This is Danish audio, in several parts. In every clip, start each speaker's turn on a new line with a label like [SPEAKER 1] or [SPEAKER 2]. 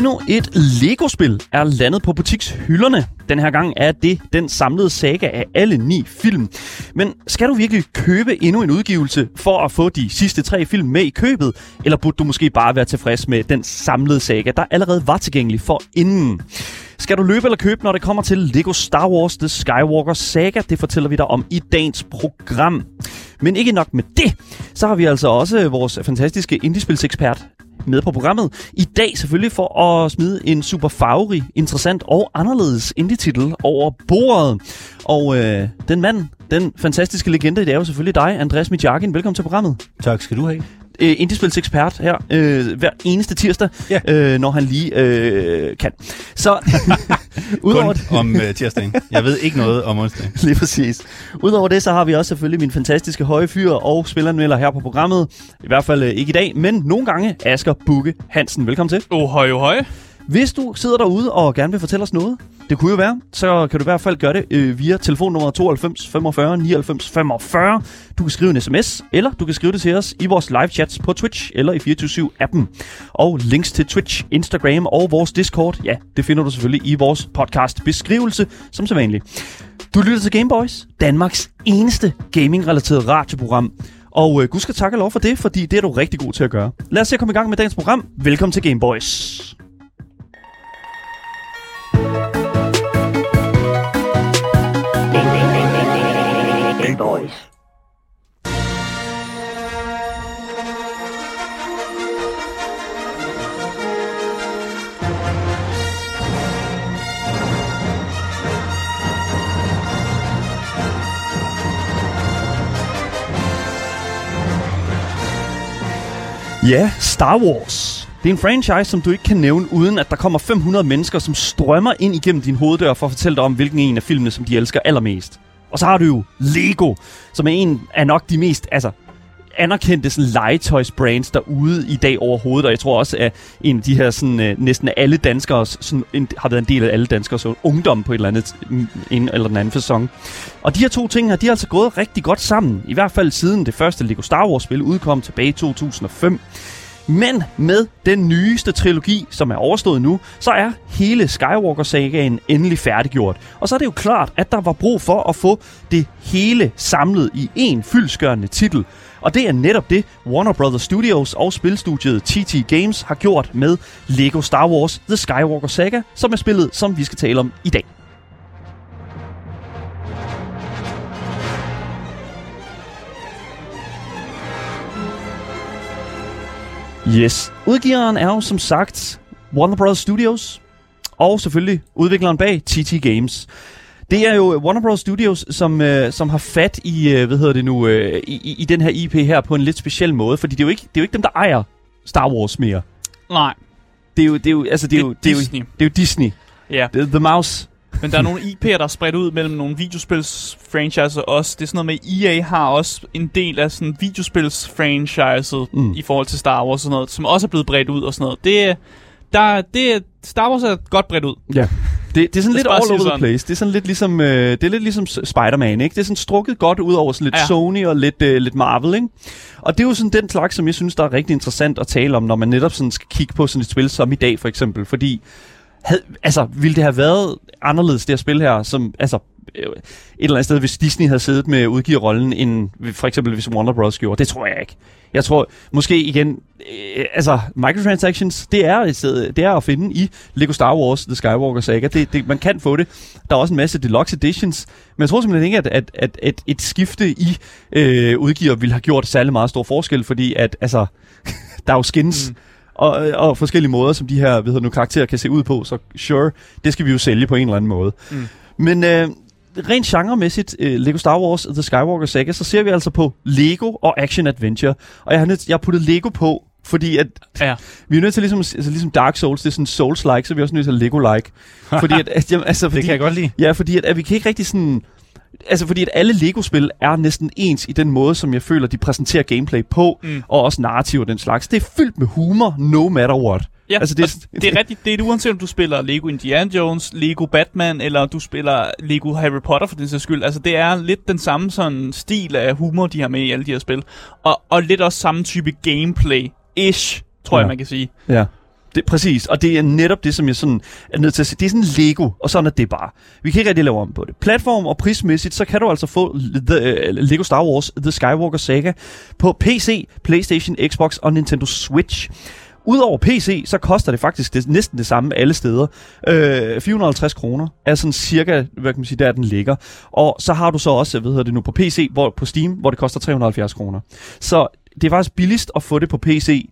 [SPEAKER 1] Endnu et Lego-spil er landet på butikshylderne. Den her gang er det den samlede saga af alle ni film. Men skal du virkelig købe endnu en udgivelse for at få de sidste tre film med i købet? Eller burde du måske bare være tilfreds med den samlede saga, der allerede var tilgængelig for inden? Skal du løbe eller købe, når det kommer til Lego Star Wars The Skywalker Saga? Det fortæller vi dig om i dagens program. Men ikke nok med det, så har vi altså også vores fantastiske indiespilsekspert med på programmet. I dag selvfølgelig for at smide en super farverig, interessant og anderledes indie-titel over bordet. Og øh, den mand, den fantastiske legende, det er jo selvfølgelig dig, Andreas Mijakin. Velkommen til programmet.
[SPEAKER 2] Tak skal du have.
[SPEAKER 1] Øh, Indiespilsekspert her øh, hver eneste tirsdag,
[SPEAKER 2] Ja.
[SPEAKER 1] øh, når han lige øh, kan. Så udover
[SPEAKER 2] om uh, tirsdagen. Jeg ved ikke noget om onsdagen.
[SPEAKER 1] Lige præcis. Udover det, så har vi også selvfølgelig min fantastiske høje fyr og spilleranmelder her på programmet. I hvert fald øh, ikke i dag, men nogle gange Asger Bukke Hansen. Velkommen til.
[SPEAKER 3] Oh, høj, oh, høj.
[SPEAKER 1] Hvis du sidder derude og gerne vil fortælle os noget, det kunne jo være, så kan du i hvert fald gøre det øh, via telefonnummer 92 45 99 45. Du kan skrive en sms, eller du kan skrive det til os i vores live chats på Twitch eller i 24-7-appen. Og links til Twitch, Instagram og vores Discord, ja, det finder du selvfølgelig i vores podcast beskrivelse, som så vanligt. Du lytter til Gameboys, Danmarks eneste gaming-relateret radioprogram. Og øh, gud skal takke lov for det, fordi det er du rigtig god til at gøre. Lad os se at komme i gang med dagens program. Velkommen til Gameboys.
[SPEAKER 4] Boys.
[SPEAKER 1] Ja, Star Wars. Det er en franchise, som du ikke kan nævne, uden at der kommer 500 mennesker, som strømmer ind igennem din hoveddør for at fortælle dig om, hvilken en af filmene, som de elsker allermest. Og så har du jo Lego, som er en af nok de mest altså, anerkendte sådan, legetøjsbrands derude i dag overhovedet. Og jeg tror også, at en af de her sådan, øh, næsten alle danskere sådan, en, har været en del af alle danskeres ungdom på et eller andet mm, en eller den anden sæson. Og de her to ting her, de har altså gået rigtig godt sammen. I hvert fald siden det første Lego Star Wars-spil udkom tilbage i 2005. Men med den nyeste trilogi, som er overstået nu, så er hele Skywalker-sagaen endelig færdiggjort. Og så er det jo klart, at der var brug for at få det hele samlet i en fyldskørende titel. Og det er netop det, Warner Brothers Studios og spilstudiet TT Games har gjort med Lego Star Wars The Skywalker Saga, som er spillet, som vi skal tale om i dag. Yes. Udgiveren er jo som sagt Warner Bros. Studios, og selvfølgelig udvikleren bag TT Games. Det er jo Warner Bros. Studios, som, øh, som har fat i, øh, hvad hedder det nu, øh, i, i- den her IP her på en lidt speciel måde, fordi det er jo ikke, det er jo ikke dem, der ejer Star Wars mere.
[SPEAKER 3] Nej,
[SPEAKER 1] Det er jo, det er jo, altså, det er,
[SPEAKER 3] Det er
[SPEAKER 1] jo, det er jo,
[SPEAKER 3] Disney.
[SPEAKER 1] det er jo Disney.
[SPEAKER 3] ja.
[SPEAKER 1] The, the Mouse.
[SPEAKER 3] Men der er nogle IP'er, der er spredt ud mellem nogle videospils-franchiser også. Det er sådan noget med, EA har også en del af sådan videospils-franchiset
[SPEAKER 1] Mm.
[SPEAKER 3] i forhold til Star Wars og sådan noget, som også er blevet bredt ud og sådan noget. Det, er- der, det, Star Wars er godt bredt ud.
[SPEAKER 1] Ja. Det, det er sådan lidt all over the
[SPEAKER 3] sådan.
[SPEAKER 1] place. Det er sådan lidt ligesom, øh, det er lidt ligesom Spider-Man, ikke? Det er sådan strukket godt ud over sådan lidt. Ja. Sony og lidt, øh, lidt Marvel, ikke? Og det er jo sådan den slags, som jeg synes, der er rigtig interessant at tale om, når man netop sådan skal kigge på sådan et spil som i dag, for eksempel. Fordi, havde, altså, ville det have været anderledes, det her spil her, som, altså, øh, et eller andet sted, hvis Disney havde siddet med udgiverrollen, end for eksempel hvis Warner Bros. gjorde. Det tror jeg ikke. Jeg tror, måske igen, øh, altså, microtransactions, det er, et sted, det er at finde i Lego Star Wars The Skywalker Saga. Det, det, man kan få det. Der er også en masse deluxe editions, men jeg tror simpelthen ikke, at, at, at, at et skifte i øh, udgiver ville have gjort særlig meget stor forskel, fordi at, altså, der er jo skins, mm og, og forskellige måder, som de her hedder nu, karakterer kan se ud på, så sure, det skal vi jo sælge på en eller anden måde.
[SPEAKER 3] Mm.
[SPEAKER 1] Men øh, rent genremæssigt, øh, Lego Star Wars The Skywalker Saga, så ser vi altså på Lego og Action Adventure. Og jeg har, nødt, jeg har puttet Lego på, fordi at
[SPEAKER 3] Ja.
[SPEAKER 1] vi er nødt til ligesom, altså ligesom Dark Souls, det er sådan Souls-like, så er vi også nødt til Lego-like. fordi at, at, jamen, altså, fordi,
[SPEAKER 2] Det kan jeg godt lide.
[SPEAKER 1] Ja, fordi at, at vi kan ikke rigtig sådan... Altså fordi at alle Lego-spil er næsten ens i den måde, som jeg føler, de præsenterer gameplay på,
[SPEAKER 3] Mm.
[SPEAKER 1] og også narrativ og den slags. Det er fyldt med humor, no matter what.
[SPEAKER 3] Ja,
[SPEAKER 1] Altså, det-
[SPEAKER 3] det, det er rigtigt. Det er uanset om du spiller Lego Indiana Jones, Lego Batman, eller du spiller Lego Harry Potter for den sags skyld. Altså, det er lidt den samme sådan stil af humor, de har med i alle de her spil. Og, og lidt også samme type gameplay-ish, tror
[SPEAKER 1] Ja.
[SPEAKER 3] jeg, man kan sige.
[SPEAKER 1] Ja. Det, præcis, og det er netop det, som jeg sådan er nødt til at sige. Det er sådan Lego, og sådan er det bare. Vi kan ikke rigtig lave om på det. Platform og prismæssigt, så kan du altså få the, uh, Lego Star Wars The Skywalker Saga på PC, PlayStation, Xbox og Nintendo Switch. Udover PC, så koster det faktisk det, næsten det samme alle steder. Øh, 450 kroner er sådan cirka, hvad kan man sige, der den ligger. Og så har du så også, hvad hedder det nu, på PC, hvor, på Steam, hvor det koster 370 kroner. Så det er faktisk billigst at få det på PC,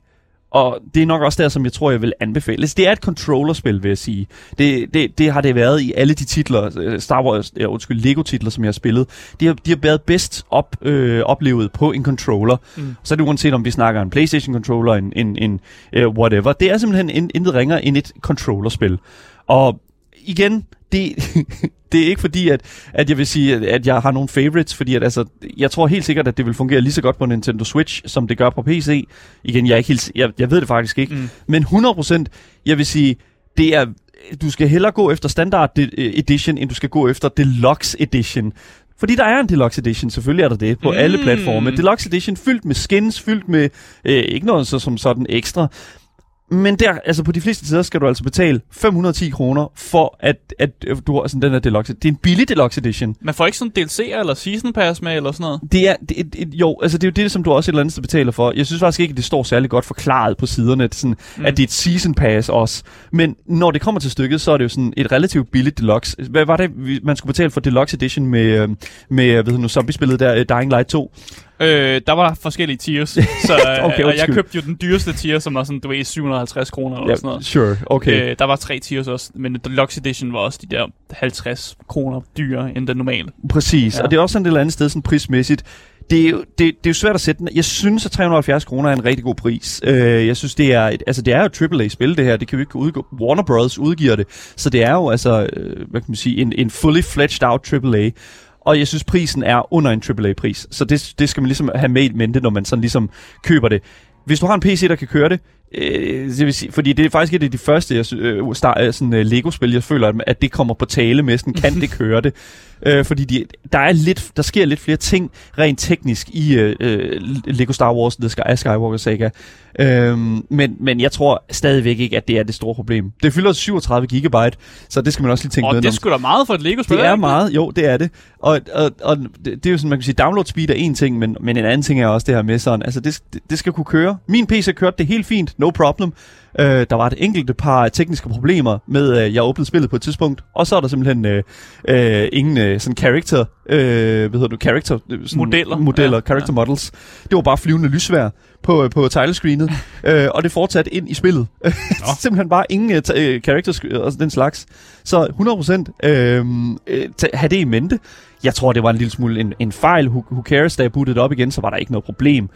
[SPEAKER 1] og det er nok også der, som jeg tror, jeg vil anbefale. Det er et controllerspil, vil jeg sige. Det, det, det har det været i alle de titler, øh, Star Wars, ja, undskyld, Lego-titler, som jeg har spillet. De har, de har været bedst op, øh, oplevet på en controller. Mm. Så er det uanset om vi snakker en PlayStation-controller, en, en, en uh, whatever. Det er simpelthen en, intet ringer end et controllerspil. Og igen, det, det er ikke fordi, at, at jeg vil sige, at, jeg har nogle favorites, fordi at, altså, jeg tror helt sikkert, at det vil fungere lige så godt på Nintendo Switch, som det gør på PC. Igen, jeg, er ikke helt, jeg, jeg ved det faktisk ikke. Mm. Men 100%, jeg vil sige, det er, du skal hellere gå efter Standard de- Edition, end du skal gå efter Deluxe Edition. Fordi der er en Deluxe Edition, selvfølgelig er der det, på mm. alle platforme. Deluxe Edition fyldt med skins, fyldt med øh, ikke noget så som sådan ekstra. Men der, altså på de fleste tider skal du altså betale 510 kroner for at, at øh, du har sådan den her deluxe. Det er en billig deluxe edition.
[SPEAKER 3] Man får ikke sådan DLC'er eller Season Pass med, eller sådan noget.
[SPEAKER 1] Det er, det, det, jo, altså det er jo det, som du også et eller andet sted betaler for. Jeg synes faktisk ikke, at det står særlig godt forklaret på siderne, at, sådan, mm. at det er et season pass også. Men når det kommer til stykket, så er det jo sådan et relativt billigt deluxe. Hvad var det, man skulle betale for deluxe edition med, øh, med hvad hedder nu, zombie-spillet der, øh, Dying Light 2?
[SPEAKER 3] Øh, der var forskellige tiers, så
[SPEAKER 1] Okay,
[SPEAKER 3] okay, og jeg købte jo den dyreste tier, som var sådan, du ved, 750 kroner eller sådan noget.
[SPEAKER 1] sure, okay.
[SPEAKER 3] Øh, der var tre tiers også, men Deluxe Edition var også de der 50 kroner dyrere end den normale.
[SPEAKER 1] Præcis, ja.
[SPEAKER 3] Ja.
[SPEAKER 1] og det er også sådan et eller andet sted sådan prismæssigt. Det er, jo, det, det er jo svært at sætte den. Jeg synes, at 370 kroner er en rigtig god pris. Øh, jeg synes, det er, et, altså, det er jo et AAA-spil, det her. Det kan vi ikke udgå. Warner Bros. udgiver det. Så det er jo altså, øh, hvad kan man sige, en, en fully fledged out AAA. Og jeg synes, prisen er under en AAA-pris. Så det, det skal man ligesom have med i mente, når man sådan ligesom køber det. Hvis du har en PC, der kan køre det, øh, det vil sige, fordi det er faktisk et af de første jeg, øh, start, øh, sådan, øh, Lego-spil, jeg føler, at- at det kommer på tale med, sådan, kan det køre det? Øh, fordi de, der, er lidt, der sker lidt flere ting rent teknisk i øh, øh, Lego Star Wars The Sky, Skywalker Saga. Øhm, men, men jeg tror stadigvæk ikke, at det er det store problem. Det fylder 37 gigabyte, så det skal man også lige tænke
[SPEAKER 3] Og
[SPEAKER 1] med.
[SPEAKER 3] det sgu da meget for et Lego-spil.
[SPEAKER 1] Det er
[SPEAKER 3] ikke
[SPEAKER 1] meget, jo, det er det. Og, og, og det, det er jo sådan, man kan sige, download speed er en ting, men, men en anden ting er også det her med sådan, altså det, det, det skal kunne køre. Min PC kørte det helt fint, no problem. Øh, der var et enkelte par tekniske problemer med, at jeg åbnede spillet på et tidspunkt, og så er der simpelthen øh, øh, ingen øh, sådan character, øh, hvad hedder du, character øh, sådan
[SPEAKER 3] Modeller.
[SPEAKER 1] modeller
[SPEAKER 3] Ja,
[SPEAKER 1] character models. Det var bare flyvende lysvær på, øh, på titlescreenet, øh, og det fortsatte ind i spillet. simpelthen bare ingen øh, ta- øh, characters øh, og den slags. Så 100% øh, øh, ta- have det i mente. Jeg tror, det var en lille smule en, en fejl. Who, who cares, da jeg bootede op igen, så var der ikke noget problem.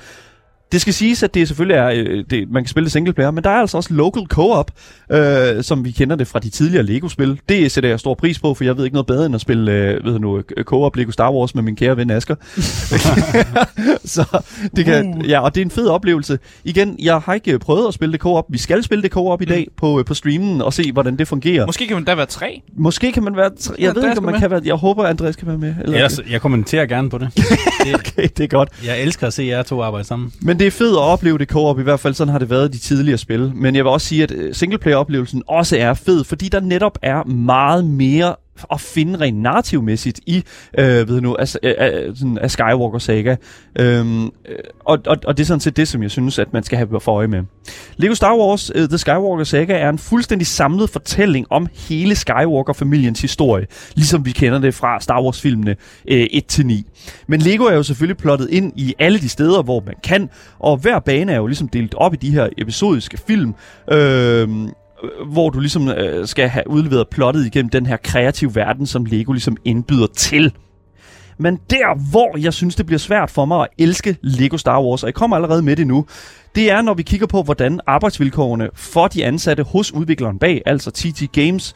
[SPEAKER 1] Det skal siges, at det selvfølgelig er, øh, det, man kan spille det single player, men der er altså også local co-op, øh, som vi kender det fra de tidligere Lego-spil. Det sætter jeg stor pris på, for jeg ved ikke noget bedre end at spille øh, ved du nu, øh, co-op Lego Star Wars med min kære ven Asger. så det kan,
[SPEAKER 3] Uh.
[SPEAKER 1] ja, og det er en fed oplevelse. Igen, jeg har ikke prøvet at spille det co-op. Vi skal spille det co-op i dag på, øh, på streamen og se, hvordan det fungerer.
[SPEAKER 3] Måske kan man da være tre.
[SPEAKER 1] Måske kan man være... Tre, jeg ved
[SPEAKER 3] Andreas
[SPEAKER 1] ikke, om man
[SPEAKER 3] med.
[SPEAKER 1] kan være... Jeg håber, Andreas kan være med. Eller,
[SPEAKER 2] Ellers, jeg kommenterer gerne på det. det.
[SPEAKER 1] Okay, det er godt.
[SPEAKER 2] Jeg elsker at se jer to arbejde sammen.
[SPEAKER 1] Men det er fedt at opleve det co-op, i hvert fald sådan har det været i de tidligere spil. Men jeg vil også sige, at øh, singleplayer-oplevelsen også er fed, fordi der netop er meget mere at finde rent narrativmæssigt i øh, ved nu, af, af, sådan, af Skywalker Saga. Øhm, øh, og, og, og det er sådan set det, som jeg synes, at man skal have for øje med. Lego Star Wars uh, The Skywalker Saga er en fuldstændig samlet fortælling om hele Skywalker-familiens historie, ligesom vi kender det fra Star Wars-filmene øh, 1-9. Men Lego er jo selvfølgelig plottet ind i alle de steder, hvor man kan, og hver bane er jo ligesom delt op i de her episodiske film, øh, hvor du ligesom øh, skal have udleveret plottet igennem den her kreative verden, som Lego ligesom indbyder til. Men der, hvor jeg synes, det bliver svært for mig at elske Lego Star Wars, og jeg kommer allerede med det nu, det er, når vi kigger på, hvordan arbejdsvilkårene for de ansatte hos udvikleren bag, altså TT Games,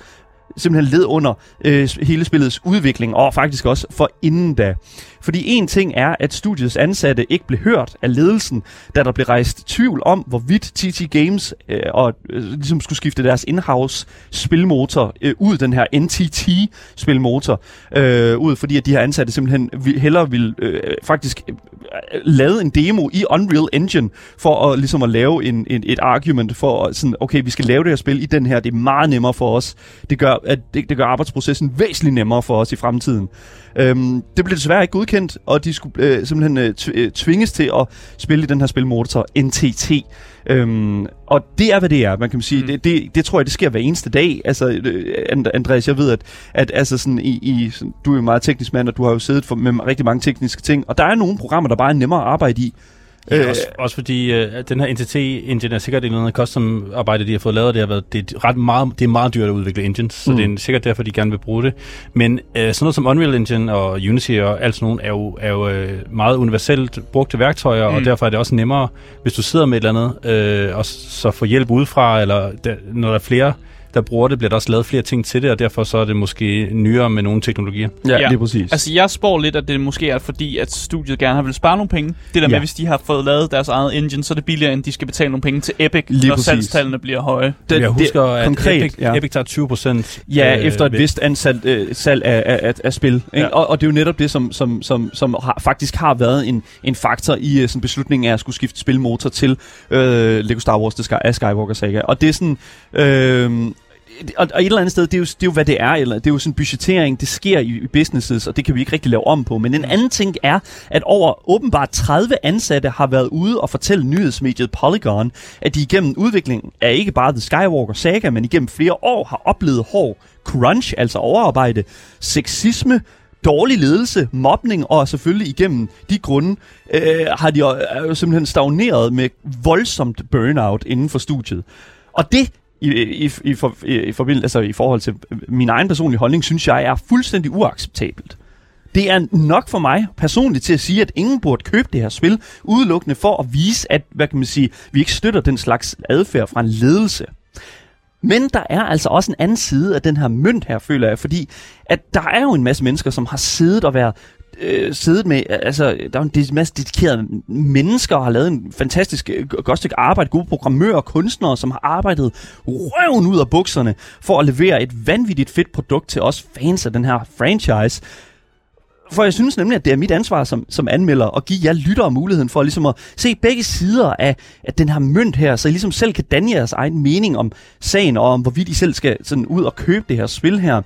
[SPEAKER 1] simpelthen led under øh, hele spillets udvikling, og faktisk også for inden da. Fordi en ting er, at studiets ansatte ikke blev hørt af ledelsen, da der blev rejst tvivl om, hvorvidt TT Games øh, og, øh, ligesom skulle skifte deres in-house spilmotor øh, ud, den her NTT-spilmotor, øh, ud, fordi at de her ansatte simpelthen hellere ville øh, faktisk øh, lave en demo i Unreal Engine, for at, ligesom at lave en, en, et argument for, sådan, okay, vi skal lave det her spil i den her, det er meget nemmere for os. Det gør, at det, det gør arbejdsprocessen væsentligt nemmere for os i fremtiden. Øhm, det blev desværre ikke godkendt, og de skulle øh, simpelthen øh, øh, tvinges til at spille i den her spilmotor NTT. Øhm, og det er, hvad det er, man kan sige. Mm. Det, det, det tror jeg, det sker hver eneste dag. Altså, øh, And- Andreas, jeg ved, at, at altså sådan i, i, sådan, du er jo meget teknisk mand, og du har jo siddet for, med rigtig mange tekniske ting, og der er nogle programmer, der bare er nemmere at arbejde i.
[SPEAKER 2] Ja, også, også fordi øh, den her NTT-engine er sikkert et eller andet custom-arbejde, de har fået lavet. Det, har været, det, er ret meget, det er meget dyrt at udvikle engines, så
[SPEAKER 1] Mm.
[SPEAKER 2] det er sikkert derfor, de gerne vil bruge det. Men øh, sådan noget som Unreal Engine og Unity og alt sådan nogle er jo, er jo øh, meget universelt brugte værktøjer, mm. og derfor er det også nemmere, hvis du sidder med et eller andet, øh, og så få hjælp udefra, eller der, når der er flere, der bruger det, bliver der også lavet flere ting til det, og derfor så er det måske nyere med nogle teknologier.
[SPEAKER 1] Ja,
[SPEAKER 3] Ja.
[SPEAKER 1] lige præcis.
[SPEAKER 3] Altså, jeg spår lidt, at det måske er fordi, at studiet gerne har vil spare nogle penge. Det der med,
[SPEAKER 1] Ja.
[SPEAKER 3] hvis de har fået lavet deres eget engine, så er det billigere, end de skal betale nogle penge til Epic,
[SPEAKER 1] Lige
[SPEAKER 3] når
[SPEAKER 1] præcis.
[SPEAKER 3] salgstallene bliver høje.
[SPEAKER 1] det,
[SPEAKER 2] jeg husker, at
[SPEAKER 1] konkret,
[SPEAKER 2] Epic,
[SPEAKER 1] ja.
[SPEAKER 2] Epic tager 20 procent.
[SPEAKER 1] Ja, øh, efter et vist ansat øh, salg af, af, af, af spil. Ikke?
[SPEAKER 2] Ja.
[SPEAKER 1] Og, og det er jo netop det, som, som, som, som har, faktisk har været en, en faktor i øh, sådan beslutningen af at skulle skifte spilmotor til øh, Lego Star Wars The Sky, af Skywalker Saga. Og det er sådan... Øh, og, og et eller andet sted, det er, jo, det er jo, hvad det er, eller det er jo sådan budgettering, det sker i, i businesses, og det kan vi ikke rigtig lave om på. Men en anden ting er, at over åbenbart 30 ansatte har været ude og fortælle nyhedsmediet Polygon, at de igennem udviklingen af ikke bare The Skywalker Saga, men igennem flere år har oplevet hård crunch, altså overarbejde, sexisme, dårlig ledelse, mobning, og selvfølgelig igennem de grunde øh, har de jo, jo simpelthen stagneret med voldsomt burnout inden for studiet. Og det i, i, i, for, i, i, forbindelse, altså i forhold til øh, min egen personlige holdning, synes jeg er fuldstændig uacceptabelt. Det er nok for mig personligt til at sige, at ingen burde købe det her spil, udelukkende for at vise, at hvad kan man sige, vi ikke støtter den slags adfærd fra en ledelse. Men der er altså også en anden side af den her mønt her, føler jeg, fordi at der er jo en masse mennesker, som har siddet og været øh, siddet med, altså, der er en masse dedikerede mennesker, og har lavet en fantastisk øh, godt stykke arbejde, gode programmører og kunstnere, som har arbejdet røven ud af bukserne, for at levere et vanvittigt fedt produkt til os fans af den her franchise. For jeg synes nemlig, at det er mit ansvar som, som anmelder at give jer lyttere muligheden for ligesom at se begge sider af, at den her mønt her, så I ligesom selv kan danne jeres egen mening om sagen, og om hvorvidt I selv skal sådan ud og købe det her spil her.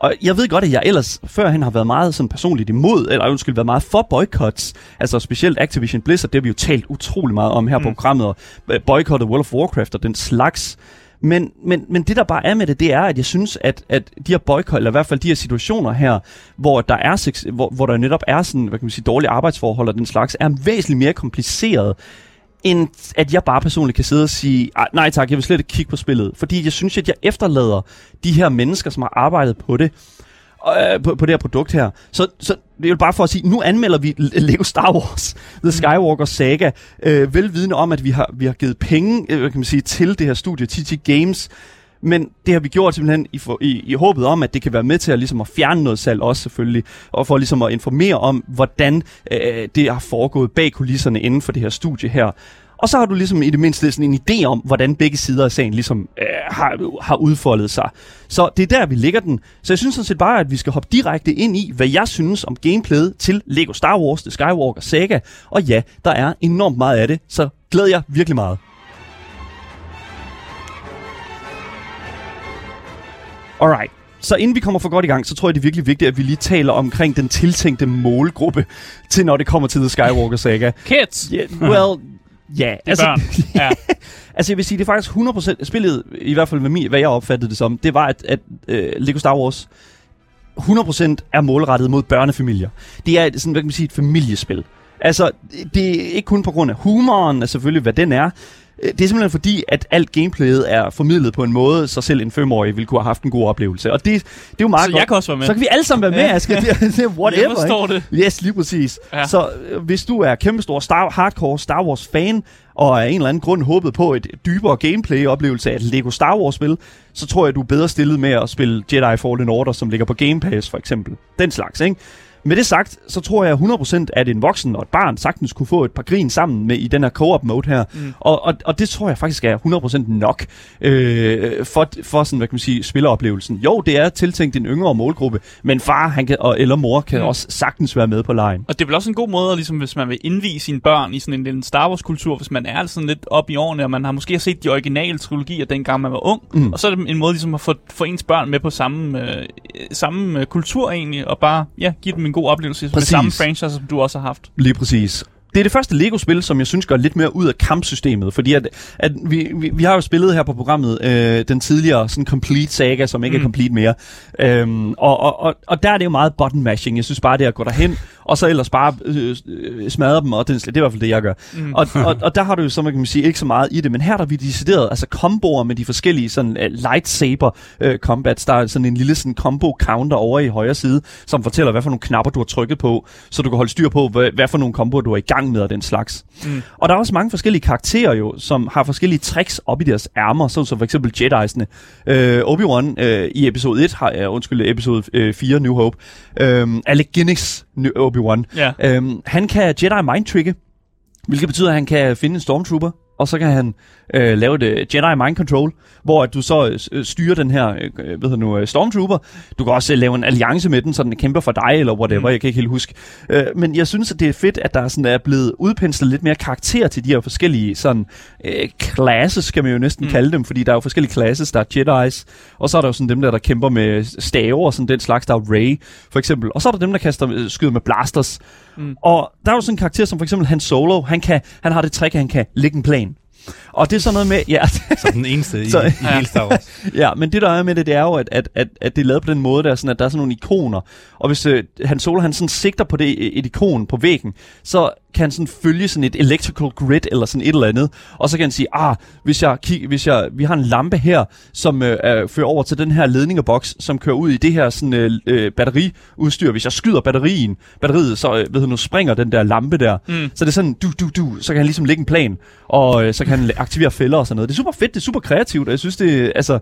[SPEAKER 1] Og jeg ved godt, at jeg ellers førhen har været meget sådan personligt imod, eller undskyld, været meget for boycotts. Altså specielt Activision Blizzard, det har vi jo talt utrolig meget om her mm. på programmet, og øh, boycottet World of Warcraft og den slags. Men, men, men det der bare er med det, det er, at jeg synes, at, at de her boykot, eller i hvert fald de her situationer her, hvor der er sex, hvor, hvor der netop er sådan, hvad kan man sige, dårlige arbejdsforhold og den slags, er væsentligt mere kompliceret, end at jeg bare personligt kan sidde og sige, "Ej, nej tak, jeg vil slet ikke kigge på spillet. Fordi jeg synes, at jeg efterlader de her mennesker, som har arbejdet på det, øh, på, på det her produkt her. Så, så det er jo bare for at sige, nu anmelder vi Lego Star Wars, The Skywalker Saga, øh, velvidende om, at vi har, vi har givet penge øh, kan man sige, til det her studie, TT Games, men det har vi gjort simpelthen i, for, i, i håbet om, at det kan være med til at, ligesom at fjerne noget salg også selvfølgelig, og for ligesom at informere om, hvordan øh, det har foregået bag kulisserne inden for det her studie her. Og så har du ligesom i det mindste sådan en idé om, hvordan begge sider af sagen ligesom øh, har, har udfoldet sig. Så det er der, vi ligger den. Så jeg synes sådan set bare, at vi skal hoppe direkte ind i, hvad jeg synes om gameplayet til Lego Star Wars, The Skywalker Saga. Og ja, der er enormt meget af det, så glæder jeg virkelig meget. Alright. Så inden vi kommer for godt i gang, så tror jeg, det er virkelig vigtigt, at vi lige taler omkring den tiltænkte målgruppe til, når det kommer til The Skywalker Saga.
[SPEAKER 3] Kids!
[SPEAKER 1] Yeah, well, ja.
[SPEAKER 3] Børn. Ja.
[SPEAKER 1] altså jeg vil sige, det er faktisk 100% spillet, i hvert fald med mig, hvad jeg opfattede det som, det var, at, at uh, Lego Star Wars 100% er målrettet mod børnefamilier. Det er sådan, hvad kan man sige, et familiespil. Altså, det er ikke kun på grund af humoren, altså selvfølgelig, hvad den er. Øh, Det er simpelthen fordi, at alt gameplayet er formidlet på en måde, så selv en femårig ville kunne have haft en god oplevelse. Og det, det er jo meget
[SPEAKER 3] Så
[SPEAKER 1] godt.
[SPEAKER 3] jeg kan også være med.
[SPEAKER 1] Så kan vi alle sammen være med,
[SPEAKER 3] Ja.
[SPEAKER 1] Asger. Det, er- det er whatever,
[SPEAKER 3] Jeg forstår det.
[SPEAKER 1] Yes, lige præcis. Ja. Så øh, hvis du er kæmpestor Star, hardcore Star Wars fan, og af en eller anden grund håbet på et dybere gameplay-oplevelse af et Lego Star Wars-spil, så tror jeg, du er bedre stillet med at spille Jedi Fallen Order, som ligger på Game Pass for eksempel. Den slags, ikke? Med det sagt, så tror jeg 100% at en voksen og et barn sagtens kunne få et par grin sammen med i den her co-op mode her. Mm. Og, og, og det tror jeg faktisk er 100% nok øh, for, for sådan, hvad kan man sige, spilleroplevelsen. Jo, det er tiltænkt en yngre målgruppe, men far han kan, og, eller mor kan mm. også sagtens være med på lejen.
[SPEAKER 3] Og det er vel også en god måde, ligesom hvis man vil indvise sine børn i sådan en, en Star Wars-kultur, hvis man er sådan lidt op i årene, og man har måske set de originale trilogier, dengang man var ung. Mm. Og så er det en måde ligesom at få, få ens børn med på samme, øh, samme øh, kultur egentlig, og bare ja, give dem en god oplevelse Præcis. med samme franchise, som du også har haft.
[SPEAKER 1] Lige præcis. Det er det første Lego-spil, som jeg synes går lidt mere ud af kampsystemet, fordi at, at vi, vi, vi har jo spillet her på programmet øh, den tidligere sådan complete saga, som ikke mm. er complete mere. Øhm, og, og, og, og der er det jo meget button mashing. Jeg synes bare, det er at gå derhen, og så ellers bare øh, øh, smadre dem, og det, det er i hvert fald det, jeg gør. Mm. Og, og, og der har du jo, så man kan sige, ikke så meget i det, men her der er vi decideret, altså komboer med de forskellige sådan uh, lightsaber uh, combats. Der er sådan en lille sådan combo counter over i højre side, som fortæller, hvad for nogle knapper du har trykket på, så du kan holde styr på, hvad, hvad for nogle komboer du er i gang med og den slags. Mm. Og der er også mange forskellige karakterer jo, som har forskellige tricks op i deres ærmer, sådan som for eksempel Jedi'sne. Uh, Obi-Wan uh, i episode 1, har, uh, undskyld, episode uh, 4, New Hope, uh, Alec Guinness, Obi-Wan,
[SPEAKER 3] Ja.
[SPEAKER 1] Øhm, han kan Jedi mind trigge, hvilket betyder, at han kan finde en stormtrooper, og så kan han øh, lave det Jedi mind control, hvor at du så øh, styrer den her øh, ved du nu, øh, stormtrooper. Du kan også øh, lave en alliance med den, så den kæmper for dig, eller whatever, mm. jeg kan ikke helt huske. Øh, men jeg synes, at det er fedt, at der sådan er blevet udpenslet lidt mere karakter til de her forskellige sådan øh, classes, kan man jo næsten mm. kalde dem, fordi der er jo forskellige classes, der er Jedi's, og så er der jo sådan dem der, der kæmper med staver og sådan den slags, der er Rey, for eksempel. Og så er der dem, der kaster øh, skyder med blasters. Mm. Og der er jo sådan en karakter som for eksempel Han Solo, han, kan, han har det trick, at han kan lægge en plan. Og det er sådan noget med... Ja,
[SPEAKER 2] Som den eneste i,
[SPEAKER 1] Så-
[SPEAKER 2] i hele Star Wars.
[SPEAKER 1] ja, men det der er med det, det er jo, at, at, at, at det er lavet på den måde, der er sådan, at der er sådan nogle ikoner. Og hvis øh, Han Solo, han sådan sigter på det, et ikon på væggen, så kan han sådan følge sådan et electrical grid eller sådan et eller andet. Og så kan han sige, ah, hvis jeg, kig, hvis jeg vi har en lampe her, som øh, er, fører over til den her ledningeboks, som kører ud i det her sådan, øh, øh, batteriudstyr. Hvis jeg skyder batterien, batteriet, så øh, ved du, nu springer den der lampe der.
[SPEAKER 3] Mm.
[SPEAKER 1] Så det er sådan, du, du, du, så kan han ligesom lægge en plan, og øh, så kan han aktivere fælder og sådan noget. Det er super fedt, det er super kreativt, og jeg synes, det altså...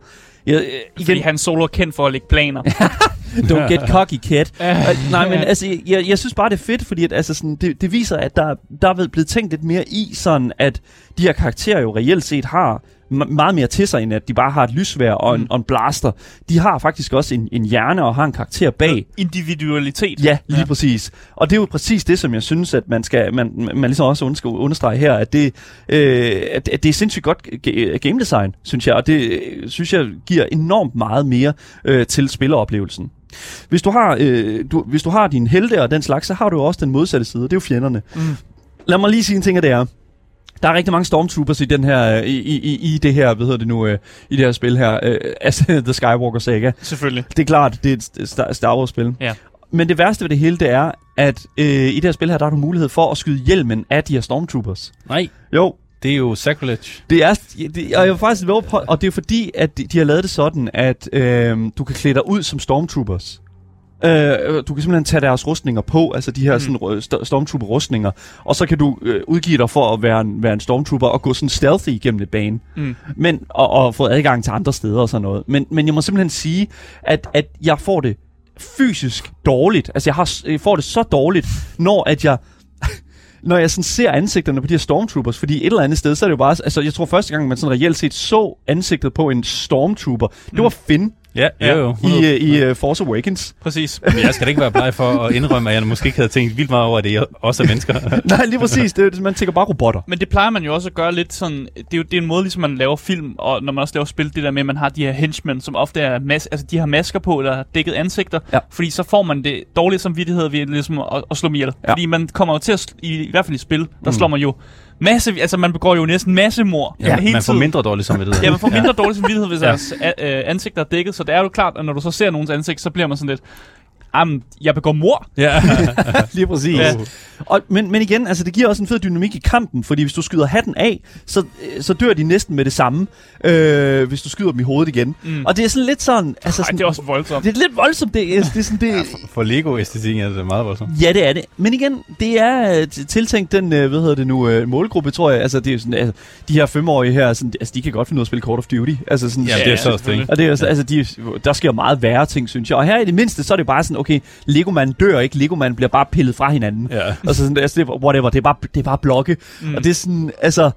[SPEAKER 1] Jeg, øh,
[SPEAKER 3] Fordi
[SPEAKER 1] igen,
[SPEAKER 3] han solo er kendt for at lægge planer.
[SPEAKER 1] Don't get cocky, kid. Uh, nej, men altså, jeg, jeg synes bare, det er fedt, fordi at, altså, sådan, det, det viser, at der, der er blevet tænkt lidt mere i, sådan at de her karakterer jo reelt set har meget mere til sig, end at de bare har et lysvær og en,
[SPEAKER 3] Mm.
[SPEAKER 1] og en blaster. De har faktisk også en, en hjerne og har en karakter bag.
[SPEAKER 3] Individualitet.
[SPEAKER 1] Ja, lige ja. præcis. Og det er jo præcis det, som jeg synes, at man skal man, man ligesom også skal understrege her, at det, øh, at, at det er sindssygt godt ga- game design, synes jeg, og det øh, synes jeg giver enormt meget mere øh, til spilleroplevelsen. Hvis du, har, øh, du, hvis du har din helte og den slags, så har du jo også den modsatte side, det er jo fjenderne.
[SPEAKER 3] Mm.
[SPEAKER 1] Lad mig lige sige en ting af det er. Der er rigtig mange stormtroopers i den her i, i, i- i det her, hvad hedder det nu, øh, i det her spil her, øh, altså The Skywalker Saga.
[SPEAKER 3] Selvfølgelig.
[SPEAKER 1] Det er klart, det er et- Star, Star Wars-spil.
[SPEAKER 3] Ja.
[SPEAKER 1] Men det værste ved det hele, det er, at øh, i det her spil her, der har du mulighed for at skyde hjelmen af de her stormtroopers.
[SPEAKER 2] Nej,
[SPEAKER 1] Jo,
[SPEAKER 2] det er jo sacrilege.
[SPEAKER 1] det er, det, og jeg vil faktisk love på, og det er fordi, at de, de har lavet det sådan, at øh, du kan klæde dig ud som stormtroopers. Øh, du kan simpelthen tage deres rustninger på, altså de her
[SPEAKER 3] Mm.
[SPEAKER 1] mm. sådan, st- stormtrooper-rustninger, og så kan du øh, udgive dig for at være en, være en stormtrooper og gå sådan stealthy igennem et bane.
[SPEAKER 3] Mm.
[SPEAKER 1] Men, og, og få adgang til andre steder og sådan noget. Men, men jeg må simpelthen sige, at, at jeg får det fysisk dårligt. Altså jeg, har, jeg får det så dårligt, når at jeg når jeg sådan ser ansigterne på de her stormtroopers, fordi et eller andet sted, så er det jo bare, altså jeg tror første gang, man sådan reelt set så ansigtet på en stormtrooper, det var Finn
[SPEAKER 2] Ja,
[SPEAKER 3] Ja.
[SPEAKER 2] jo, jo.
[SPEAKER 1] i, uh, i uh, Force Awakens.
[SPEAKER 3] Præcis.
[SPEAKER 2] Men jeg skal da ikke være bleg for at indrømme, at jeg måske ikke havde tænkt vildt meget over, at det også er mennesker.
[SPEAKER 1] Nej, lige præcis, det, er- man tænker bare robotter.
[SPEAKER 3] Men det plejer man jo også at gøre lidt sådan, det er jo det er en måde, ligesom man laver film, og når man også laver spil, det der med, at man har de her henchmen, som ofte er mas- altså de har masker på, eller dækket ansigter,
[SPEAKER 1] Ja.
[SPEAKER 3] fordi så får man det dårlige samvittighed ved ligesom at, at slå dem ihjel.
[SPEAKER 1] Ja.
[SPEAKER 3] Fordi man kommer jo til at, i, i hvert fald i spil, der
[SPEAKER 1] Mm.
[SPEAKER 3] slår man jo masse, altså man begår jo næsten massemord
[SPEAKER 1] Ja,
[SPEAKER 3] hele
[SPEAKER 2] man får
[SPEAKER 3] tiden.
[SPEAKER 2] mindre dårlig samvittighed.
[SPEAKER 3] Ja, man får mindre dårlig samvittighed, hvis
[SPEAKER 2] Ja.
[SPEAKER 3] deres a- øh, ansigter er dækket, så det er jo klart, at når du så ser nogens ansigt, så bliver man sådan lidt, Jamen, jeg begår mor.
[SPEAKER 2] Ja.
[SPEAKER 1] Lige præcis.
[SPEAKER 3] Ja.
[SPEAKER 1] Og, men, men igen, altså det giver også en fed dynamik i kampen, fordi hvis du skyder hatten af, så, øh, så dør de næsten med det samme, øh, hvis du skyder dem i hovedet igen. Mm. Og det er sådan lidt sådan... Altså
[SPEAKER 3] Ej,
[SPEAKER 1] sådan,
[SPEAKER 3] det er også voldsomt.
[SPEAKER 1] det er lidt voldsomt, det det er sådan, det,
[SPEAKER 2] For Lego-æstetikken er det meget voldsomt.
[SPEAKER 1] Ja, det er det. Men igen, det er øh, tiltænkt den, øh, hvad hedder det nu, øh, målgruppe, tror jeg. Altså, det er sådan, altså, de her femårige her, sådan, altså, de kan godt finde ud af at spille Call of Duty. Altså, sådan,
[SPEAKER 2] Ja, det er så også det.
[SPEAKER 1] og det er, altså, de, der sker meget værre ting, synes jeg. Og her i det mindste, så er det bare sådan, okay, Lego-manden dør ikke, Lego-manden bliver bare pillet fra hinanden.
[SPEAKER 2] Ja.
[SPEAKER 1] Og så sådan, altså, det, er- whatever, det er bare, det er bare blokke. Mm. Og det er sådan, altså,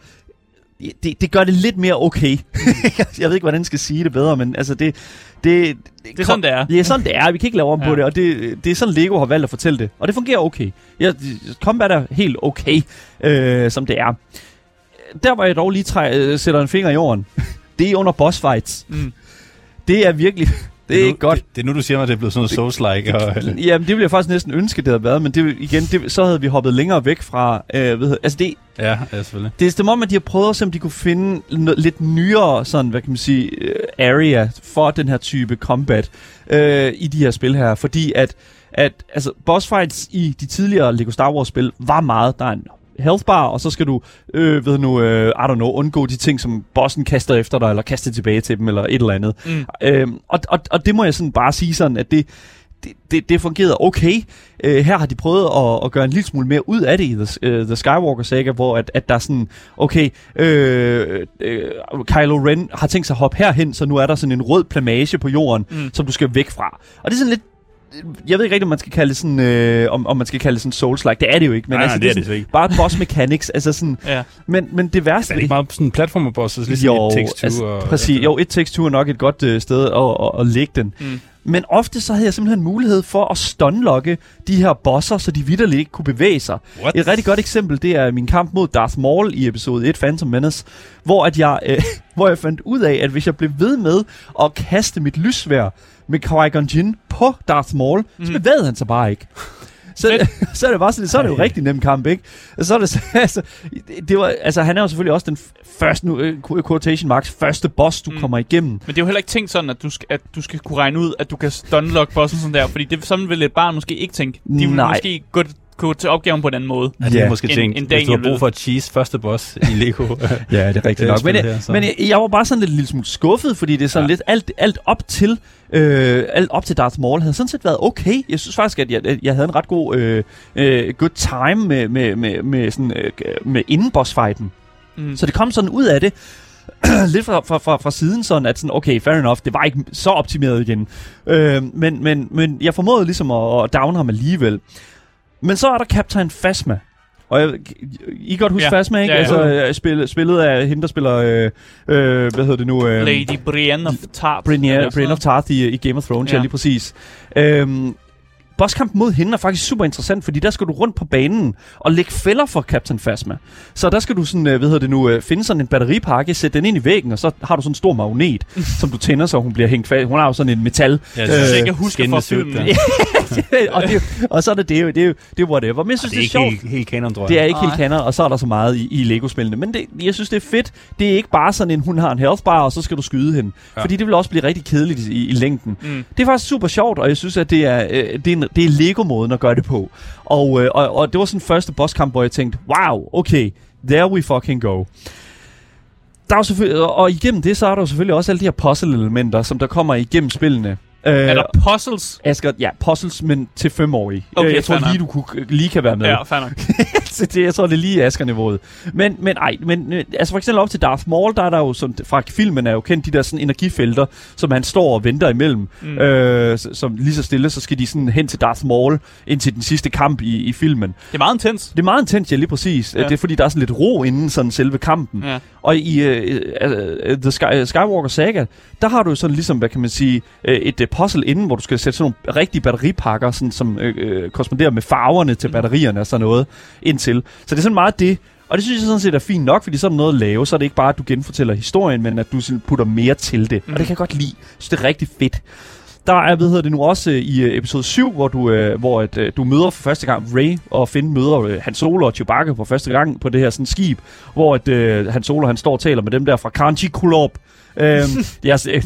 [SPEAKER 1] det, det gør det lidt mere okay. jeg ved ikke, hvordan jeg skal sige det bedre, men altså, det... Det,
[SPEAKER 3] Det er sådan, det er.
[SPEAKER 1] Det er sådan, det er. Vi kan ikke lave om ja. på
[SPEAKER 3] Ja.
[SPEAKER 1] det, og det, det er sådan, Lego har valgt at fortælle det. Og det fungerer okay. Ja, combat er helt okay, øh, som det er. Der, hvor jeg dog lige træ, øh, sætter en finger i jorden, det er under boss fights.
[SPEAKER 3] Mm.
[SPEAKER 1] Det er virkelig... Det er
[SPEAKER 2] nu,
[SPEAKER 1] ikke godt.
[SPEAKER 2] Det, det, er nu, du siger mig, at det er blevet sådan noget Souls-like. Og,
[SPEAKER 1] Jamen, det ville jeg faktisk næsten ønske, det havde været, men det, igen, det, så havde vi hoppet længere væk fra... Øh, ved, altså, det,
[SPEAKER 2] ja, ja, selvfølgelig.
[SPEAKER 1] det er som om, at de har prøvet at se, om de kunne finde noget, lidt nyere, sådan, hvad kan man sige, øh, area for den her type combat øh, i de her spil her. Fordi at, at altså, boss fights i de tidligere Lego Star Wars spil var meget, der er en health bar, og så skal du, øh, ved nu, øh, I don't know, undgå de ting, som bossen kaster efter dig, eller kaster tilbage til dem, eller et eller andet.
[SPEAKER 3] Mm.
[SPEAKER 1] Øhm, og, og, og det må jeg sådan bare sige sådan, at det, det, det, det fungerede okay. Øh, her har de prøvet at, at gøre en lille smule mere ud af det i The, uh, The Skywalker Saga, hvor at, at der er sådan, okay, øh, øh, Kylo Ren har tænkt sig at hoppe herhen, så nu er der sådan en rød plamage på jorden, mm. som du skal væk fra. Og det er sådan lidt jeg ved ikke rigtig, om man skal kalde det sådan, øh, om, om man skal kalde det sådan Souls-like. Det er det jo ikke. Men
[SPEAKER 2] Nej,
[SPEAKER 1] altså,
[SPEAKER 2] nej, det er
[SPEAKER 1] sådan,
[SPEAKER 2] det så ikke.
[SPEAKER 1] Bare boss mechanics. altså sådan,
[SPEAKER 3] Ja.
[SPEAKER 1] men, men det værste...
[SPEAKER 2] Er det ikke meget sådan en platformer-boss, ligesom
[SPEAKER 1] jo,
[SPEAKER 2] et Takes Two?
[SPEAKER 1] altså,
[SPEAKER 2] og,
[SPEAKER 1] præcis. Jo, et Takes Two er nok et godt øh, sted at, at, at lægge den.
[SPEAKER 3] Mm.
[SPEAKER 1] Men ofte så havde jeg simpelthen mulighed for at stunlocke de her bosser, så de vidderligt ikke kunne bevæge sig.
[SPEAKER 2] What?
[SPEAKER 1] Et rigtig godt eksempel, det er min kamp mod Darth Maul i episode 1, Phantom Menace, hvor, at jeg, øh, hvor jeg fandt ud af, at hvis jeg blev ved med at kaste mit lysvær med Qui-Gon Jinn på Darth Maul, mm. så bevægede han sig bare ikke. Så, så er det bare sådan, så er det jo rigtig nem kamp, ikke? Så er det, så- altså, det- var, altså, han er jo selvfølgelig også den første, nu, øh, quotation marks, første boss, du. Mm. kommer igennem.
[SPEAKER 3] Men det er jo heller ikke tænkt sådan, at du, skal, at du skal kunne regne ud, at du kan stunlock bossen sådan der, fordi det, sådan vil et barn måske ikke tænke. De vil
[SPEAKER 1] Nej.
[SPEAKER 3] måske gå, gå til opgaven på en anden måde.
[SPEAKER 2] Ja, det er måske
[SPEAKER 3] En-
[SPEAKER 2] tænkt,
[SPEAKER 3] en
[SPEAKER 2] hvis du har
[SPEAKER 3] Daniel
[SPEAKER 2] brug for at cheese første boss i Lego.
[SPEAKER 1] Ja, det er rigtigt nok. Men,
[SPEAKER 2] her, så.
[SPEAKER 1] men jeg, jeg var bare sådan lidt lille smule skuffet, fordi det er sådan
[SPEAKER 2] Ja.
[SPEAKER 1] lidt alt, alt op til øh, alt op til Darth Maul havde sådan set været okay. Jeg synes faktisk, at jeg, jeg havde en ret god øh, øh, good time med, med, med, med, sådan, øh, med inden bossfighten.
[SPEAKER 3] Mm.
[SPEAKER 1] Så det kom sådan ud af det, lidt fra, fra, fra, fra siden sådan, at sådan, okay, fair enough, det var ikke så optimeret igen. Øh, men, men, men jeg formåede ligesom at, at down ham alligevel. Men så er der Captain Phasma. Og jeg, I godt huske
[SPEAKER 3] Ja.
[SPEAKER 1] ja. Phasma, ikke?
[SPEAKER 3] Ja, ja.
[SPEAKER 1] Altså, øh, spil, spillet af hende, der spiller, øh, øh, hvad hedder det nu? Øh,
[SPEAKER 3] Lady Brienne of Tarth.
[SPEAKER 1] Brienne, Brienne of Tarth i, i Game of Thrones, ja,
[SPEAKER 3] Ja.
[SPEAKER 1] ja lige præcis. Øhm, bosskampen mod hende er faktisk super interessant, fordi der skal du rundt på banen og lægge fælder for Captain Phasma. Så der skal du sådan, øh, hvad hedder det nu, øh, finde sådan en batteripakke, sætte den ind i væggen, og så har du sådan en stor magnet, som du tænder, så hun bliver hængt fast. Hun har jo sådan en metal.
[SPEAKER 2] Ja,
[SPEAKER 1] Øh,
[SPEAKER 3] noget. Så jeg kan huske
[SPEAKER 2] skinnende
[SPEAKER 3] fra filmen.
[SPEAKER 1] og, det, og så er det det, det, det er whatever. Men jeg synes,
[SPEAKER 2] Det
[SPEAKER 1] det
[SPEAKER 2] er
[SPEAKER 1] er,
[SPEAKER 2] ikke
[SPEAKER 1] sjovt.
[SPEAKER 2] helt, helt kanon, tror jeg.
[SPEAKER 1] Det er ikke helt
[SPEAKER 3] Nej.
[SPEAKER 1] kanon, og så er der så meget i, i Lego-spillene. Men det, jeg synes, det er fedt. Det er ikke bare sådan en, hun har en health bar, og så skal du skyde hende.
[SPEAKER 2] Ja.
[SPEAKER 1] Fordi det vil også blive rigtig kedeligt i, i længden.
[SPEAKER 3] Mm.
[SPEAKER 1] Det er faktisk super sjovt, og jeg synes, at det er, øh, det er, en, det er Lego-måden at gøre det på. Og, øh, og, og det var sådan første bosskamp, hvor jeg tænkte, wow, okay, there we fucking go. Der er jo selvfølgelig, og- og igennem det, så er der jo selvfølgelig også alle de her puzzle-elementer, som der kommer igennem spillene. Øh,
[SPEAKER 3] Er der puzzles?
[SPEAKER 1] Asger, ja, puzzles, men til femårige.
[SPEAKER 3] Okay,
[SPEAKER 1] Øh, jeg tror lige, du kunne, lige kan være med.
[SPEAKER 3] Ja, fair nok.
[SPEAKER 1] Så det, jeg tror, det er lige Asger-niveauet. Men, men ej, men øh, altså for eksempel op til Darth Maul, der er der jo sådan, fra filmen er jo kendt de der sådan energifelter, som han står og venter imellem.
[SPEAKER 3] Mm.
[SPEAKER 1] Øh, som lige så stille, så skal de sådan hen til Darth Maul, ind til den sidste kamp i, i filmen.
[SPEAKER 3] Det er meget intens.
[SPEAKER 1] Det er meget intens, ja, lige præcis.
[SPEAKER 3] Ja.
[SPEAKER 1] Det er fordi, der er sådan lidt ro inden sådan selve kampen.
[SPEAKER 3] Ja.
[SPEAKER 1] Og i uh, The Sky, Skywalker Saga, der har du jo sådan ligesom, hvad kan man sige, uh, et uh, puzzle inden, hvor du skal sætte sådan nogle rigtige batteripakker, sådan, som uh, uh, korresponderer med farverne til batterierne og sådan noget indtil. Så det er sådan meget det. Og det synes jeg sådan set er fint nok, fordi så er der noget at lave. Så er det ikke bare, at du genfortæller historien, men at du putter mere til det. Mm. Og det kan jeg godt lide. Så det er rigtig fedt. Der er, hvad hedder det nu også, øh, i øh, episode 7, hvor du, øh, hvor at, øh, du møder for første gang Ray, og Finn møder øh, Han Solo og Chewbacca for første gang på det her sådan skib, hvor at, øh, Han Solo han står og taler med dem der fra Kanchi Kulop, øhm, ja, altså,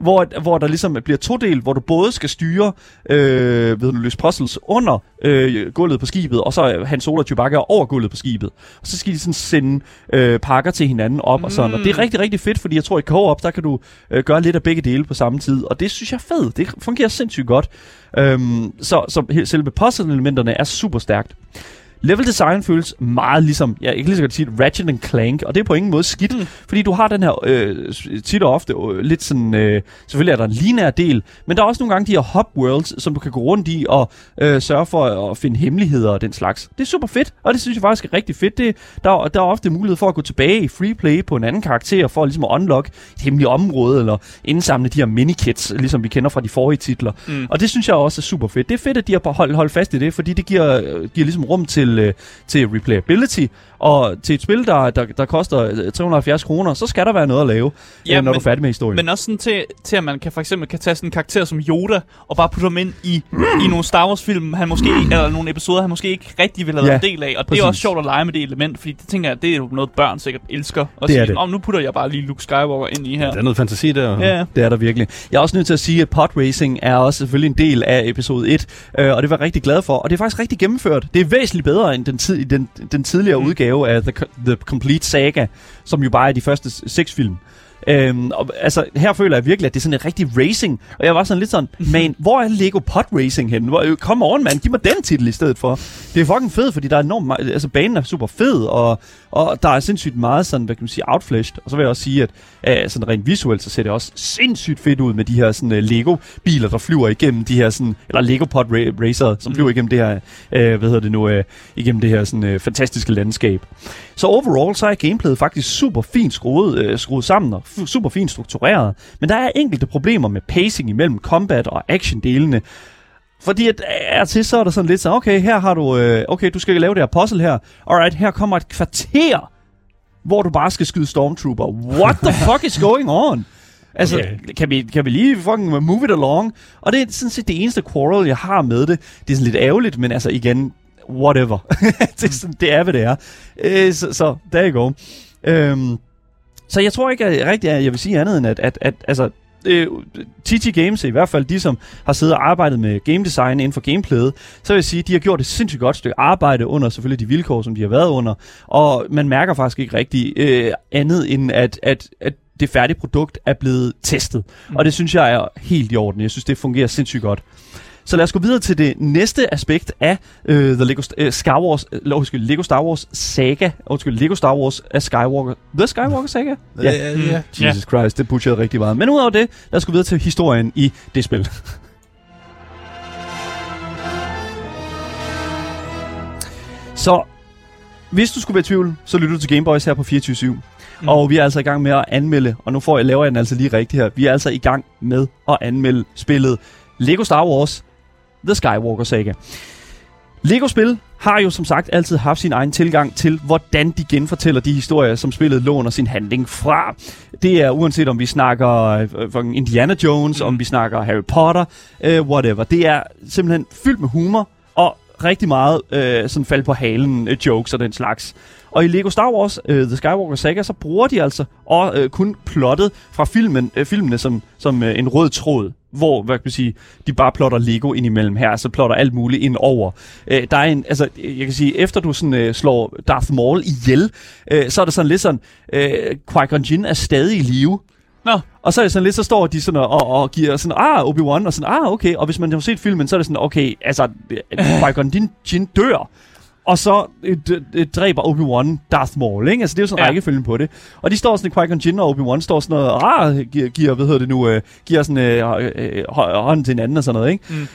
[SPEAKER 1] hvor, hvor der ligesom bliver to del, hvor du både skal styre øh, ved løse puzzles under øh, gulvet på skibet, og så Han Solo og Chewbacca over gulvet på skibet. Og så skal de sådan sende øh, pakker til hinanden op mm. og sådan. Og det er rigtig, rigtig fedt, fordi jeg tror, i co-op, der kan du øh, gøre lidt af begge dele på samme tid. Og det synes jeg er fedt. Det fungerer sindssygt godt. Øhm, så, så selve puzzle-elementerne er super stærkt. Level design føles meget ligesom, jeg kan lige så godt sige Ratchet and Clank, og det er på ingen måde skidt, mm. fordi du har den her øh, tit og ofte øh, lidt sådan, øh, selvfølgelig er der en linær del, men der er også nogle gange de her hub worlds, som du kan gå rundt i og øh, sørge for at, finde hemmeligheder og den slags. Det er super fedt, og det synes jeg faktisk er rigtig fedt. Det, der, der er ofte mulighed for at gå tilbage i free play på en anden karakter, for ligesom at unlock et hemmeligt område, eller indsamle de her minikits, ligesom vi kender fra de forrige titler. Mm. Og det synes jeg også er super fedt. Det er fedt, at de har holdt, holdt fast i det, fordi det giver, øh, giver ligesom rum til, øh, til replayability, og til et spil, der, der, der koster øh, 370 kroner, så skal der være noget at lave,
[SPEAKER 3] Ja,
[SPEAKER 1] ja, når
[SPEAKER 3] men-
[SPEAKER 1] du er færdig med historien.
[SPEAKER 3] Men også sådan til, til at man kan for eksempel kan tage sådan en karakter som Yoda, og bare putte ham ind i, i nogle Star Wars film, han måske, eller nogle episoder, han måske ikke rigtig vil have været
[SPEAKER 1] Ja,
[SPEAKER 3] en del af. Og det
[SPEAKER 1] præcis.
[SPEAKER 3] er også sjovt at lege med det element, fordi det tænker jeg, det er jo noget børn sikkert elsker. Og
[SPEAKER 1] Det er
[SPEAKER 3] sige,
[SPEAKER 1] det.
[SPEAKER 3] Om nu putter jeg bare lige Luke Skywalker ind i her.
[SPEAKER 2] Der er noget fantasi der.
[SPEAKER 3] Ja,
[SPEAKER 1] Det er der virkelig. Jeg er også nødt til at sige, at pod racing er også selvfølgelig en del af episode 1, øh, og det var jeg rigtig glad for. Og det er faktisk rigtig gennemført. Det er væsentligt bedre end den, tid, den, den tidligere mm. udgave af The, The Complete Saga, som jo bare er de første seks film. Øhm, og, altså, her føler jeg virkelig, at det er sådan en rigtig racing. Og jeg var sådan lidt sådan, man, hvor er Lego Pod Racing henne? Hvor, øh, come on, man, giv mig den titel i stedet for. Det er fucking fedt, fordi der er enormt meget, altså banen er super fed, og, og der er sindssygt meget sådan, hvad kan man sige, outflashed. Og så vil jeg også sige, at øh, sådan rent visuelt, så ser det også sindssygt fedt ud med de her sådan uh, Lego-biler, der flyver igennem de her sådan, eller Lego Pod ra- Racer, som flyver igennem det her, øh, hvad hedder det nu, øh, igennem det her sådan øh, fantastiske landskab. Så overall, så er gameplayet faktisk super fint skruet, øh, skruet sammen og super fint struktureret. Men der er enkelte problemer med pacing imellem combat og action-delene. Fordi at er til, så er der sådan lidt så, okay, her har du, øh, okay, du skal lave det her puzzle her. Alright, her kommer et kvarter, hvor du bare skal skyde Stormtrooper. What the fuck is going on? Altså,
[SPEAKER 2] Okay.
[SPEAKER 1] kan, vi, kan vi lige fucking move it along? Og det er sådan set det eneste quarrel, jeg har med det. Det er sådan lidt ærgerligt, men altså igen, whatever. det, er sådan, det er, hvad det er. Øh, så, så, there you go. Øhm, så jeg tror ikke at rigtigt, at jeg vil sige andet end, at, at, at altså, øh, TT Games, i hvert fald de, som har siddet og arbejdet med game design inden for gameplayet, så vil jeg sige, at de har gjort et sindssygt godt stykke arbejde under selvfølgelig de vilkår, som de har været under. Og man mærker faktisk ikke rigtig øh, andet end, at, at, at det færdige produkt er blevet testet. Mm. Og det synes jeg er helt i orden. Jeg synes, det fungerer sindssygt godt. Så lad os gå videre til det næste aspekt af øh, The Lego, øh, Star Wars, øh, undskyld, Lego Star Wars saga. Undskyld, Lego Star Wars af Skywalker. The Skywalker saga?
[SPEAKER 2] Ja, ja, ja.
[SPEAKER 1] Jesus Christ, det butcherede rigtig meget. Men udover det, lad os gå videre til historien i det spil. Så hvis du skulle være i tvivl, så lytter du til Gameboys her på 24 mm. Og vi er altså i gang med at anmelde, og nu får jeg, laver jeg den altså lige rigtigt her. Vi er altså i gang med at anmelde spillet Lego Star Wars The Skywalker Saga. Lego-spil har jo som sagt altid haft sin egen tilgang til, hvordan de genfortæller de historier, som spillet låner sin handling fra. Det er uanset om vi snakker øh, fucking Indiana Jones, mm. om vi snakker Harry Potter, øh, whatever. Det er simpelthen fyldt med humor rigtig meget øh, sådan fald på halen øh, jokes og den slags. Og i Lego Star Wars, øh, The Skywalker Saga, så bruger de altså og, øh, kun plottet fra filmen, øh, filmene som, som øh, en rød tråd hvor, hvad kan man sige, de bare plotter Lego ind imellem her, så plotter alt muligt ind over. Øh, der er en, altså, jeg kan sige, efter du sådan øh, slår Darth Maul ihjel, øh, så er det sådan lidt sådan, øh, Qui-Gon Jinn er stadig i live,
[SPEAKER 3] Nå,
[SPEAKER 1] og så er det sådan lidt, så står de sådan og, og, giver sådan, ah, Obi-Wan, og sådan, ah, okay. Og hvis man har set filmen, så er det sådan, okay, altså, Qui-Gon Jinn- Jinn dør. Og så øh, d- øh, dræber Obi-Wan Darth Maul, ikke? Altså, det er jo sådan en
[SPEAKER 3] Ja.
[SPEAKER 1] rækkefølgen på det. Og de står sådan, Qui-Gon Jinn og Obi-Wan står sådan noget, ah, giver, giver hvad hedder det nu, øh, giver sådan øh, øh, hå- hånden til hinanden og sådan noget, ikke?
[SPEAKER 3] Mm.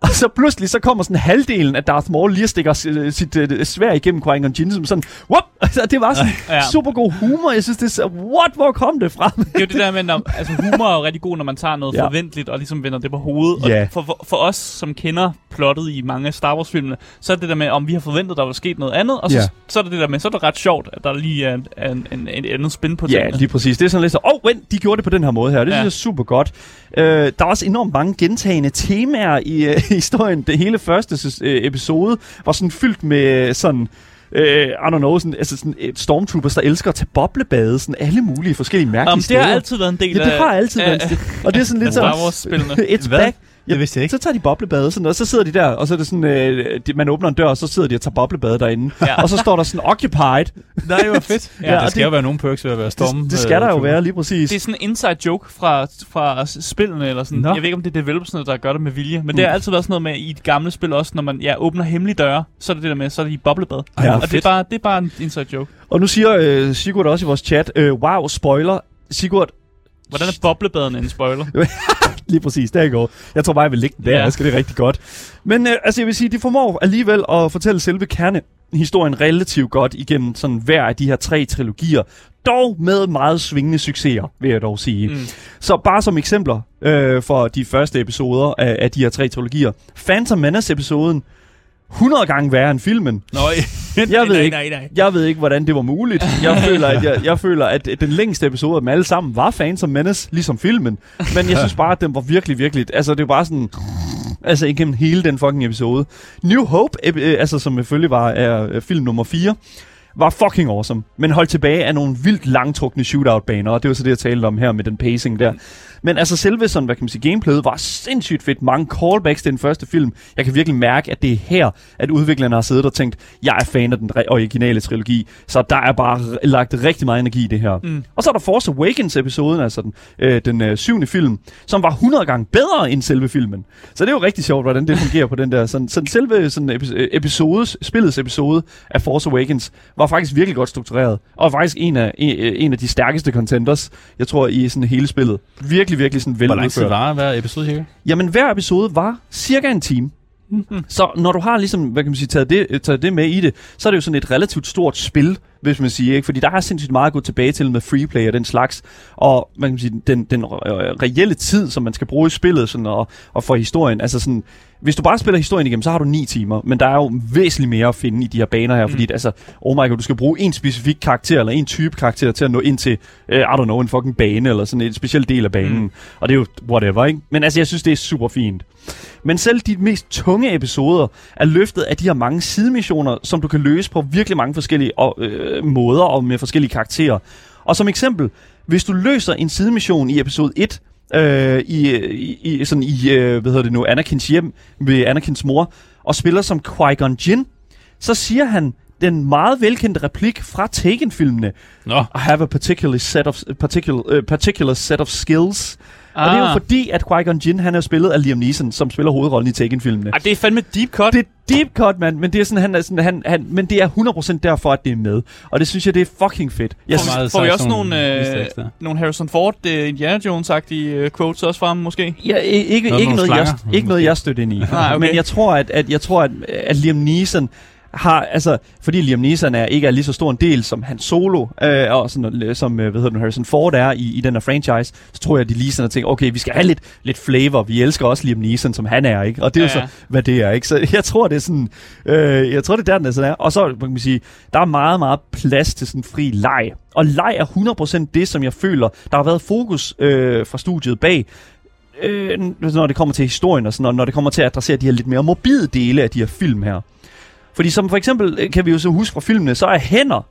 [SPEAKER 1] Og så pludselig, så kommer sådan halvdelen af Darth Maul lige og stikker sit, sit uh, svær igennem Qui-Gon Jinn, som sådan, whoop! Altså, det var sådan
[SPEAKER 3] Ja.
[SPEAKER 1] super god humor. Jeg synes, det er så, what, hvor kom det fra?
[SPEAKER 3] det er jo det der med, når, altså humor er jo rigtig god, når man tager noget
[SPEAKER 1] Ja.
[SPEAKER 3] forventeligt og ligesom vender det på hovedet.
[SPEAKER 1] Ja.
[SPEAKER 3] Og for, for, for os, som kender plottet i mange Star Wars-filmene, så er det der med, om vi har forventet, der var sket noget andet, og så,
[SPEAKER 1] Ja.
[SPEAKER 3] så er det det der med, så er det ret sjovt, at der lige er en, en, en, en andet spin på
[SPEAKER 1] Ja,
[SPEAKER 3] tingene.
[SPEAKER 1] lige præcis. Det er sådan lidt så, åh, oh, de gjorde det på den her måde her. Det
[SPEAKER 3] Ja.
[SPEAKER 1] synes jeg er super godt. Øh, der er også enormt mange gentagende temaer i øh, historien. Det hele første øh, episode var sådan fyldt med øh, sådan øh, I don't know, sådan, altså sådan et stormtroopers, der elsker at tage boblebade, sådan alle mulige forskellige mærkelige
[SPEAKER 3] Om, det har altid været en del
[SPEAKER 1] Ja, det
[SPEAKER 3] af...
[SPEAKER 1] har altid været en
[SPEAKER 3] af-
[SPEAKER 1] stil. Og det er sådan lidt
[SPEAKER 3] Star
[SPEAKER 1] sådan,
[SPEAKER 3] Wars-spillene.
[SPEAKER 1] it's
[SPEAKER 2] Hvad?
[SPEAKER 1] back.
[SPEAKER 2] Det vidste jeg ikke.
[SPEAKER 1] Så tager de boblebade, sådan, og så sidder de der, og så er det sådan, øh, de, man åbner en dør, og så sidder de og tager boblebade derinde.
[SPEAKER 3] Ja.
[SPEAKER 1] Og så står der sådan, occupied.
[SPEAKER 2] Nej, hvor fedt. ja,
[SPEAKER 1] Ja,
[SPEAKER 2] der skal
[SPEAKER 1] det-
[SPEAKER 2] jo være nogle perks ved at være storm.
[SPEAKER 1] det, det skal
[SPEAKER 2] øh,
[SPEAKER 1] der jo være, lige præcis.
[SPEAKER 3] Det er sådan en inside joke fra, fra spillene, eller sådan.
[SPEAKER 2] Nå.
[SPEAKER 3] Jeg ved ikke, om det er developersne, der gør det med vilje, men det har altid været sådan noget med i de gamle spil også, når man ja, åbner hemmelige døre, så er det det der med, så er det i boblebad.
[SPEAKER 2] Ej,
[SPEAKER 1] Ja.
[SPEAKER 3] og det er,
[SPEAKER 2] fedt.
[SPEAKER 3] bare, det er bare en inside joke.
[SPEAKER 1] Og nu siger øh, Sigurd også i vores chat, øh, wow, spoiler. Sigurd,
[SPEAKER 3] Hvordan er boblebaden en spoiler?
[SPEAKER 1] lige præcis, der går. Jeg tror bare, jeg vil lægge den der,
[SPEAKER 3] Ja.
[SPEAKER 1] jeg skal det rigtig godt. Men øh, altså, jeg vil sige, de formår alligevel at fortælle selve kernehistorien relativt godt igennem sådan hver af de her tre trilogier. Dog med meget svingende succeser, vil jeg dog sige.
[SPEAKER 3] Mm.
[SPEAKER 1] Så bare som eksempler øh, for de første episoder af, af de her tre trilogier. Phantom Menace-episoden, 100 gange værre end filmen.
[SPEAKER 2] Nå,
[SPEAKER 1] Jeg ved
[SPEAKER 3] nej,
[SPEAKER 1] ikke,
[SPEAKER 3] nej, nej.
[SPEAKER 1] jeg ved ikke, hvordan det var muligt. Jeg føler, at, jeg, jeg føler, at den længste episode af dem alle sammen var Phantom Menace, ligesom filmen. Men jeg synes bare, at den var virkelig, virkelig... Altså, det var bare sådan... Altså, igennem hele den fucking episode. New Hope, øh, altså som selvfølgelig var er, øh, film nummer 4, var fucking awesome, men holdt tilbage af nogle vildt langtrukne shootout-baner, og det var så det, jeg talte om her med den pacing der. Men altså selve sådan, hvad kan man sige, gameplayet var sindssygt fedt. Mange callbacks til den første film. Jeg kan virkelig mærke, at det er her, at udviklerne har siddet og tænkt, jeg er fan af den originale trilogi, så der er bare lagt rigtig meget energi i det her.
[SPEAKER 3] Mm.
[SPEAKER 1] Og så er der Force Awakens-episoden, altså den, øh, den øh, syvende film, som var 100 gange bedre end selve filmen. Så det er jo rigtig sjovt, hvordan det fungerer på den der. Sådan, sådan selve sådan øh, episodes, spillets episode af Force Awakens var faktisk virkelig godt struktureret. Og faktisk en af, en, en af de stærkeste contenders, jeg tror, i sådan hele spillet. Virkelig, virkelig sådan
[SPEAKER 2] Hvor lang tid
[SPEAKER 1] veludført.
[SPEAKER 2] var hver episode her?
[SPEAKER 1] Jamen, hver episode var cirka en time.
[SPEAKER 3] Mhm.
[SPEAKER 1] Så når du har ligesom, hvad kan man sige, taget det, taget det med i det, så er det jo sådan et relativt stort spil, hvis man siger, ikke? Fordi der er sindssygt meget at gå tilbage til med freeplay og den slags. Og man kan sige, den, den øh, reelle tid, som man skal bruge i spillet sådan, og, og for historien, altså sådan, hvis du bare spiller historien igennem, så har du 9 timer, men der er jo væsentligt mere at finde i de her baner her, mm. fordi altså, oh my god, du skal bruge en specifik karakter, eller en type karakter til at nå ind til, uh, I don't know, en fucking bane, eller sådan en speciel del af banen. Mm. Og det er jo whatever, ikke? Men altså, jeg synes, det er super fint. Men selv de mest tunge episoder er løftet af de her mange sidemissioner, som du kan løse på virkelig mange forskellige øh, måder og med forskellige karakterer. Og som eksempel, hvis du løser en sidemission i episode 1, øh, i, i, i, sådan i øh, hvad hedder det nu, Anakins hjem ved Anakins mor, og spiller som Qui-Gon Jinn, så siger han den meget velkendte replik fra Taken-filmene,
[SPEAKER 2] Nå,
[SPEAKER 1] I have a particular set of, particular, uh, particular set of skills. Ah. Og det er jo fordi, at Qui-Gon Jinn, han er spillet af Liam Neeson, som spiller hovedrollen i Taken-filmene.
[SPEAKER 3] Ej, det er fandme deep cut.
[SPEAKER 1] Det er deep cut, mand, men det er sådan, han er sådan, han, han, men det er 100% derfor, at det er med. Og det synes jeg, det er fucking fedt. Jeg
[SPEAKER 3] Får
[SPEAKER 1] synes,
[SPEAKER 2] meget
[SPEAKER 3] Får vi også nogle,
[SPEAKER 2] nogle
[SPEAKER 3] øh, nogle Harrison Ford, uh, Indiana Jones-agtige uh, quotes også fra ham, måske?
[SPEAKER 1] Ja, ikke,
[SPEAKER 2] Noget
[SPEAKER 1] ikke, noget, jeg, ikke noget, jeg støtter ind i.
[SPEAKER 3] Nej, okay.
[SPEAKER 1] Men jeg tror, at, at, jeg tror at, at Liam Neeson har, altså, fordi Liam Neeson er, ikke er lige så stor en del som Han Solo, øh, og sådan, øh, som, øh, hvad hedder det, Harrison Ford er i, i den her franchise, så tror jeg, at de lige sådan har tænkt, okay, vi skal have lidt, lidt flavor, vi elsker også Liam Neeson, som han er, ikke? Og det er
[SPEAKER 3] Ja,
[SPEAKER 1] jo så, hvad det er, ikke? Så jeg tror, det er sådan, øh, jeg tror, det er der, den er sådan er. Og så, man kan sige, der er meget, meget plads til sådan fri leg. Og leg er 100% det, som jeg føler, der har været fokus øh, fra studiet bag, øh, når det kommer til historien og sådan, og når det kommer til at adressere de her lidt mere morbide dele af de her film her. Fordi som for eksempel, øh, kan vi jo så huske fra filmene, så er hænder,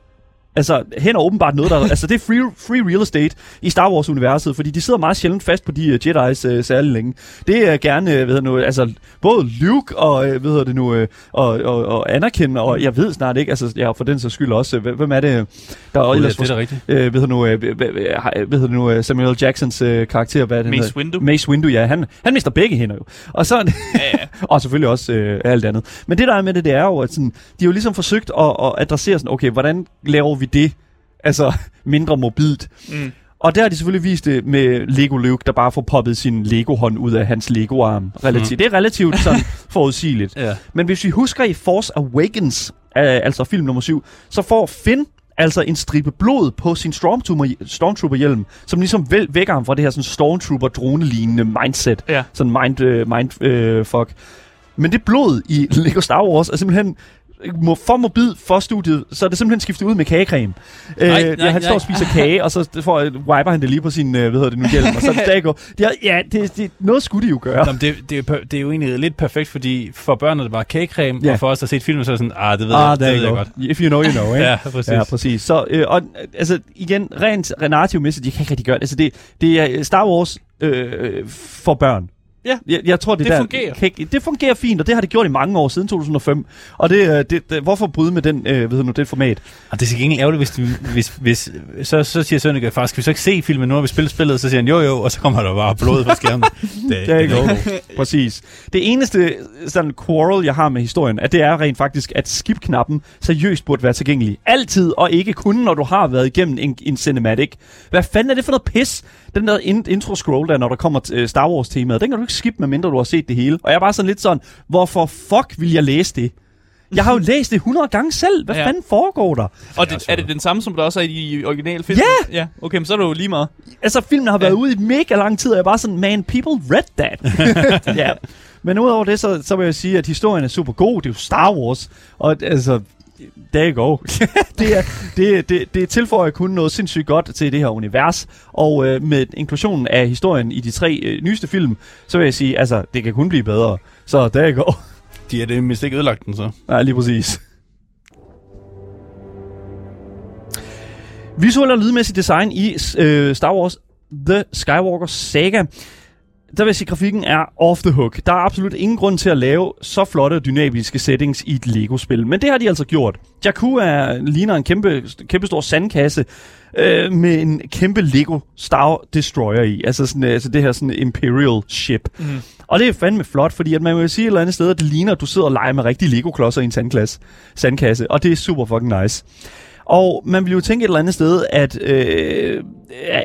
[SPEAKER 1] altså hænder åbenbart noget, der, altså det er free, free real estate i Star Wars-universet, fordi de sidder meget sjældent fast på de uh, Jedi's uh, særlig længe. Det er gerne, uh, ved jeg nu, altså både Luke og, uh, ved jeg det nu, uh, og, og, og Anakin, og jeg ved snart ikke, altså jeg for den så skyld også, uh, hvem er det, der
[SPEAKER 2] Oh,
[SPEAKER 1] ellers
[SPEAKER 2] det er rigtigt.
[SPEAKER 1] øh, ved jeg nu, øh, hvad hedder det nu, øh, Samuel Jacksons øh, karakter, hvad er det,
[SPEAKER 3] Mace
[SPEAKER 1] hedder?
[SPEAKER 3] Windu.
[SPEAKER 1] Mace Windu, ja. Han, han mister begge hænder jo. Og, så,
[SPEAKER 3] Ja, ja.
[SPEAKER 1] og selvfølgelig også øh, alt andet. Men det der er med det, det er jo, at sådan, de har jo ligesom forsøgt at, at adressere sådan, okay, hvordan laver vi det altså mindre morbidt?
[SPEAKER 3] Mm.
[SPEAKER 1] Og der har de selvfølgelig vist det med Lego Luke, der bare får poppet sin Lego-hånd ud af hans Lego-arm. Relativt.
[SPEAKER 2] Mhm.
[SPEAKER 1] Det er relativt sådan forudsigeligt.
[SPEAKER 2] Ja.
[SPEAKER 1] Men hvis vi husker i Force Awakens, øh, altså film nummer 7, så får Finn altså en stribe blod på sin Stormtrooper, Stormtrooper-hjelm, som ligesom vækker ham fra det her sådan Stormtrooper-drone-lignende mindset.
[SPEAKER 3] Ja.
[SPEAKER 1] Sådan mind, uh, mind uh, fuck. Men det blod i Lego Star Wars er simpelthen for mobil for studiet, så er det simpelthen skiftet ud med kagecreme.
[SPEAKER 2] Nej,
[SPEAKER 1] øh,
[SPEAKER 2] nej,
[SPEAKER 1] ja, han står
[SPEAKER 2] nej.
[SPEAKER 1] og spiser kage, og så får, wiper han det lige på sin, øh, hvad hedder det nu, hjelm, og så er det går. Det er, ja, det, det, noget skulle de jo gøre.
[SPEAKER 2] Nå, det, det, er, det er jo egentlig lidt perfekt, fordi for børn er det bare kagecreme,
[SPEAKER 1] Ja.
[SPEAKER 2] og for os, der har set filmen, så er det sådan, ah, det ved
[SPEAKER 1] Ah,
[SPEAKER 2] jeg, det ved jeg
[SPEAKER 1] godt. If you know, you know, ikke?
[SPEAKER 2] Ja, præcis.
[SPEAKER 1] Ja, præcis. Så, øh, og, øh, altså, igen, rent narrativmæssigt, de kan ikke rigtig gøre det. Altså, det, det er Star Wars øh, for børn.
[SPEAKER 3] Ja.
[SPEAKER 1] Jeg, jeg tror, det,
[SPEAKER 3] Det
[SPEAKER 1] der,
[SPEAKER 3] fungerer.
[SPEAKER 1] Kan, det fungerer fint, og det har det gjort i mange år, siden 2005. Og det, øh, det, det hvorfor bryde med den, øh, ved du nu, det format?
[SPEAKER 2] Og det er til gengæld ærgerligt, hvis, du, hvis, hvis så, så siger Sønneke, faktisk, skal vi så ikke se filmen nu, når vi spiller spillet? Så siger han, jo jo, og så kommer der bare blod på skærmen. det,
[SPEAKER 1] Det er ikke Præcis. Det eneste sådan quarrel, jeg har med historien, at det er rent faktisk, at skip-knappen seriøst burde være tilgængelig. Altid, og ikke kun, når du har været igennem en, en cinematic. Hvad fanden er det for noget pis? Den der in- intro-scroll der, når der kommer til øh, Star Wars-temaet, den kan du ikke skippe, medmindre du har set det hele. Og jeg er bare sådan lidt sådan, hvorfor fuck vil jeg læse det? Jeg har jo læst det 100 gange selv. Hvad
[SPEAKER 3] Ja.
[SPEAKER 1] ja. fanden foregår der?
[SPEAKER 3] Og det, er det den samme, som der også er i de originale film?
[SPEAKER 1] Ja!
[SPEAKER 3] Ja, okay, men så er det jo lige meget.
[SPEAKER 1] Altså, filmen har været
[SPEAKER 3] Ja.
[SPEAKER 1] ude i mega lang tid, og jeg er bare sådan, man, people read that. ja. Men udover det, så, så vil jeg sige, at historien er super god. Det er jo Star Wars. Og altså, there you go. det, er, det, det, det tilføjer kun noget sindssygt godt til det her univers. Og øh, med inklusionen af historien i de tre øh, nyeste film, så vil jeg sige, altså, det kan kun blive bedre. Så there you go.
[SPEAKER 2] De er det mindst ikke ødelagt den så.
[SPEAKER 1] Nej, lige præcis. Visuel og lydmæssig design i øh, Star Wars The Skywalker Saga. Der vil jeg sige, at grafikken er off the hook. Der er absolut ingen grund til at lave så flotte og dynamiske settings i et Lego-spil. Men det har de altså gjort. Jakku er, ligner en kæmpe, kæmpe stor sandkasse øh, med en kæmpe Lego Star Destroyer i. Altså, sådan, øh, altså det her sådan Imperial ship. Mm. Og det er fandme flot, fordi at man vil sige et eller andet sted, at det ligner, at du sidder og leger med rigtige Lego-klodser i en sandklasse, sandkasse. Og det er super fucking nice. Og man ville jo tænke et eller andet sted, at, øh,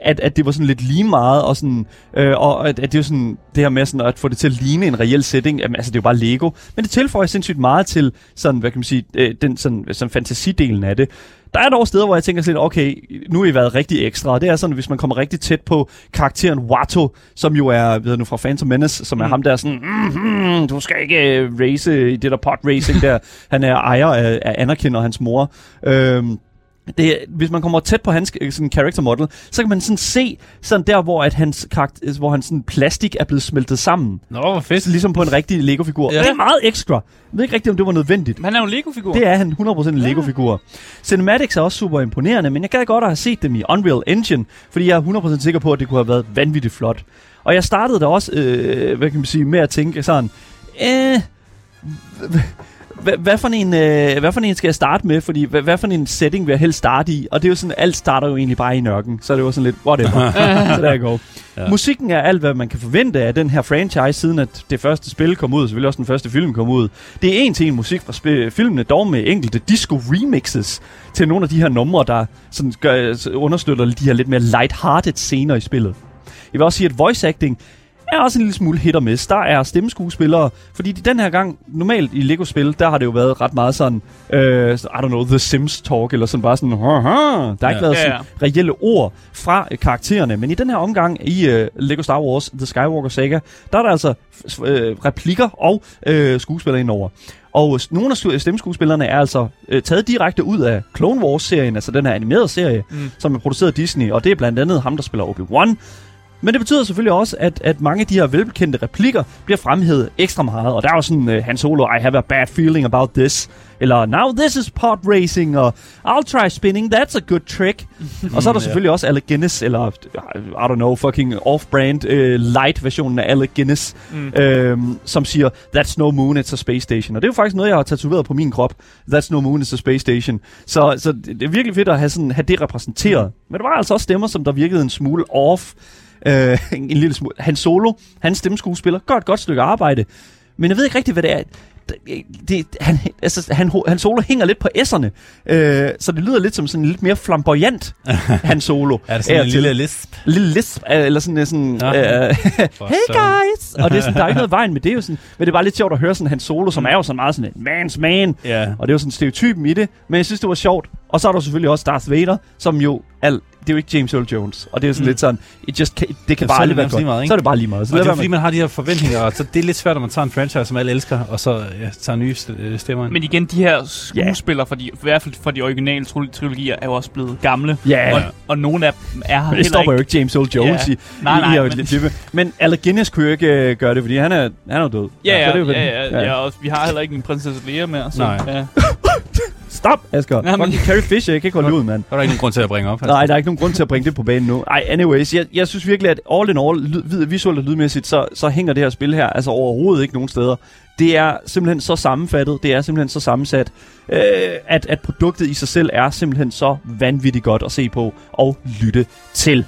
[SPEAKER 1] at, at det var sådan lidt lige meget, og, sådan, øh, og at, at det er sådan, det her med sådan at få det til at ligne en reel setting, jamen, altså det er jo bare Lego, men det tilføjer sindssygt meget til sådan, hvad kan man sige, øh, den sådan, sådan fantasidelen af det. Der er dog steder, hvor jeg tænker sådan, okay, nu har I været rigtig ekstra, og det er sådan, hvis man kommer rigtig tæt på karakteren Watto, som jo er, ved jeg nu, fra Phantom Menace, som er mm. ham der sådan, mm-hmm, du skal ikke øh, race i det der pot racing der. Han er ejer af, af Anakin og hans mor. Øhm, det, hvis man kommer tæt på hans øh, sådan character model, så kan man sådan se sådan der, hvor at hans karakter, hvor hans sådan plastik er blevet smeltet sammen.
[SPEAKER 2] Nå, hvor fedt.
[SPEAKER 1] Ligesom på en rigtig Lego-figur.
[SPEAKER 2] Ja.
[SPEAKER 1] Ja. Det er meget ekstra. Jeg ved ikke rigtigt, om det var nødvendigt.
[SPEAKER 3] Men han er jo en Lego-figur.
[SPEAKER 1] Det er han 100% en Lego-figur. Cinematics er også super imponerende, men jeg gad godt at have set dem i Unreal Engine, fordi jeg er 100% sikker på, at det kunne have været vanvittigt flot. Og jeg startede da også, øh, hvad kan man sige, med at tænke sådan, øh, hvad, hvad, for en, øh, hvad for en skal jeg starte med? Fordi hvad, hvad for en setting vil jeg helst starte i? Og det er jo sådan, alt starter jo egentlig bare i nørken. Så det var sådan lidt, whatever. så der går.
[SPEAKER 2] Ja.
[SPEAKER 1] Musikken er alt, hvad man kan forvente af den her franchise, siden at det første spil kom ud, selvfølgelig også den første film kom ud. Det er en til en musik fra sp- filmene, dog med enkelte disco-remixes til nogle af de her numre, der sådan gør, understøtter de her lidt mere light-hearted scener i spillet. Jeg vil også sige, at voice acting er også en lille smule hit og miss. Der er stemmeskuespillere, fordi de den her gang, normalt i Lego-spil, der har det jo været ret meget sådan, øh, I don't know, The Sims talk, eller sådan bare sådan, Haha. der har ikke
[SPEAKER 2] Ja.
[SPEAKER 1] været
[SPEAKER 3] Ja,
[SPEAKER 1] sådan
[SPEAKER 3] ja.
[SPEAKER 1] reelle ord fra øh, karaktererne. Men i den her omgang i øh, Lego Star Wars The Skywalker Saga, der er der altså øh, replikker og øh, skuespillere indover. Og nogle af sku- stemmeskuespillerne er altså øh, taget direkte ud af Clone Wars-serien, altså den her animerede serie,
[SPEAKER 3] mm.
[SPEAKER 1] som er produceret af Disney, og det er blandt andet ham, der spiller Obi-Wan. Men det betyder selvfølgelig også, at, at mange af de her velbekendte replikker bliver fremhævet ekstra meget. Og der er jo sådan, uh, Han Solo, I have a bad feeling about this. Eller, now this is pod racing, og I'll try spinning, that's a good trick. og så er der selvfølgelig også Alec Guinness, eller, I don't know, fucking off-brand uh, light-versionen af Alec Guinness,
[SPEAKER 3] Mm.
[SPEAKER 1] øhm, som siger, that's no moon, it's a space station. Og det er jo faktisk noget, jeg har tatoveret på min krop. That's no moon, it's a space station. Så, så det det er virkelig fedt at have, sådan, have det repræsenteret.
[SPEAKER 2] Mm.
[SPEAKER 1] Men der var altså også stemmer, som der virkede en smule off. Øh, en, en lille smule. Han Solo, hans stemmeskuespiller, gør et godt stykke arbejde. Men jeg ved ikke rigtigt, hvad det er. Det, det, han, altså, han, han Solo hænger lidt på S'erne, øh, så det lyder lidt som sådan lidt mere flamboyant, han Solo.
[SPEAKER 2] Er det sådan en lille lisp?
[SPEAKER 1] lille lisp, øh, eller sådan, øh, sådan
[SPEAKER 2] Ja.
[SPEAKER 1] øh, hey guys! Og det er sådan, der er ikke noget vejen med det, er jo sådan, men det er bare lidt sjovt at høre sådan hans solo, som er jo sådan meget sådan en man's man,
[SPEAKER 2] Ja.
[SPEAKER 1] og det er jo sådan stereotypen i det, men jeg synes, det var sjovt. Og så er der selvfølgelig også Darth Vader, som jo er det er jo ikke James Earl Jones. Og det er sådan
[SPEAKER 3] Mm.
[SPEAKER 1] lidt sådan, it just can, det kan
[SPEAKER 2] Ja,
[SPEAKER 1] bare aldrig være godt.
[SPEAKER 2] meget, ikke?
[SPEAKER 1] så er det bare lige meget. Så
[SPEAKER 2] Og det er fordi, man har de her forventninger, og så det er lidt svært, når man tager en franchise, som alle elsker, og så ja, tager nye øh, stemmer ind.
[SPEAKER 3] Men igen, de her skuespillere, for de, i hvert fald for de originale tri- trilogier, er jo også blevet gamle.
[SPEAKER 1] Ja,
[SPEAKER 3] Og, og nogle af dem er her
[SPEAKER 1] Men det stopper jo
[SPEAKER 3] ikke.
[SPEAKER 1] ikke James Earl Jones
[SPEAKER 3] Ja.
[SPEAKER 1] i,
[SPEAKER 3] Nej, nej,
[SPEAKER 1] i, i,
[SPEAKER 3] men-
[SPEAKER 1] men... Type. men Alec Guinness kunne jo ikke øh, gøre det, fordi han er, han er jo død.
[SPEAKER 3] Ja, ja,
[SPEAKER 1] så det er jo
[SPEAKER 3] ja, ja, ja, ja. Og vi har heller ikke en prinsesse Lea mere. Så,
[SPEAKER 2] Nej.
[SPEAKER 3] Ja.
[SPEAKER 1] Stop, Asger.
[SPEAKER 3] Jamen-
[SPEAKER 1] Jamen. Fucking Carrie Fisher, jeg kan ikke holde ud, mand.
[SPEAKER 2] Der er ikke nogen grund til at bringe op. altså.
[SPEAKER 1] Nej, der er ikke nogen grund til at bringe det på banen nu. Ej, anyways, jeg, jeg synes virkelig, at all in all, lyd, visuelt og lydmæssigt, så, så hænger det her spil her altså overhovedet ikke nogen steder. Det er simpelthen så sammenfattet, det er simpelthen så sammensat, øh, at, at produktet i sig selv er simpelthen så vanvittigt godt at se på og lytte til.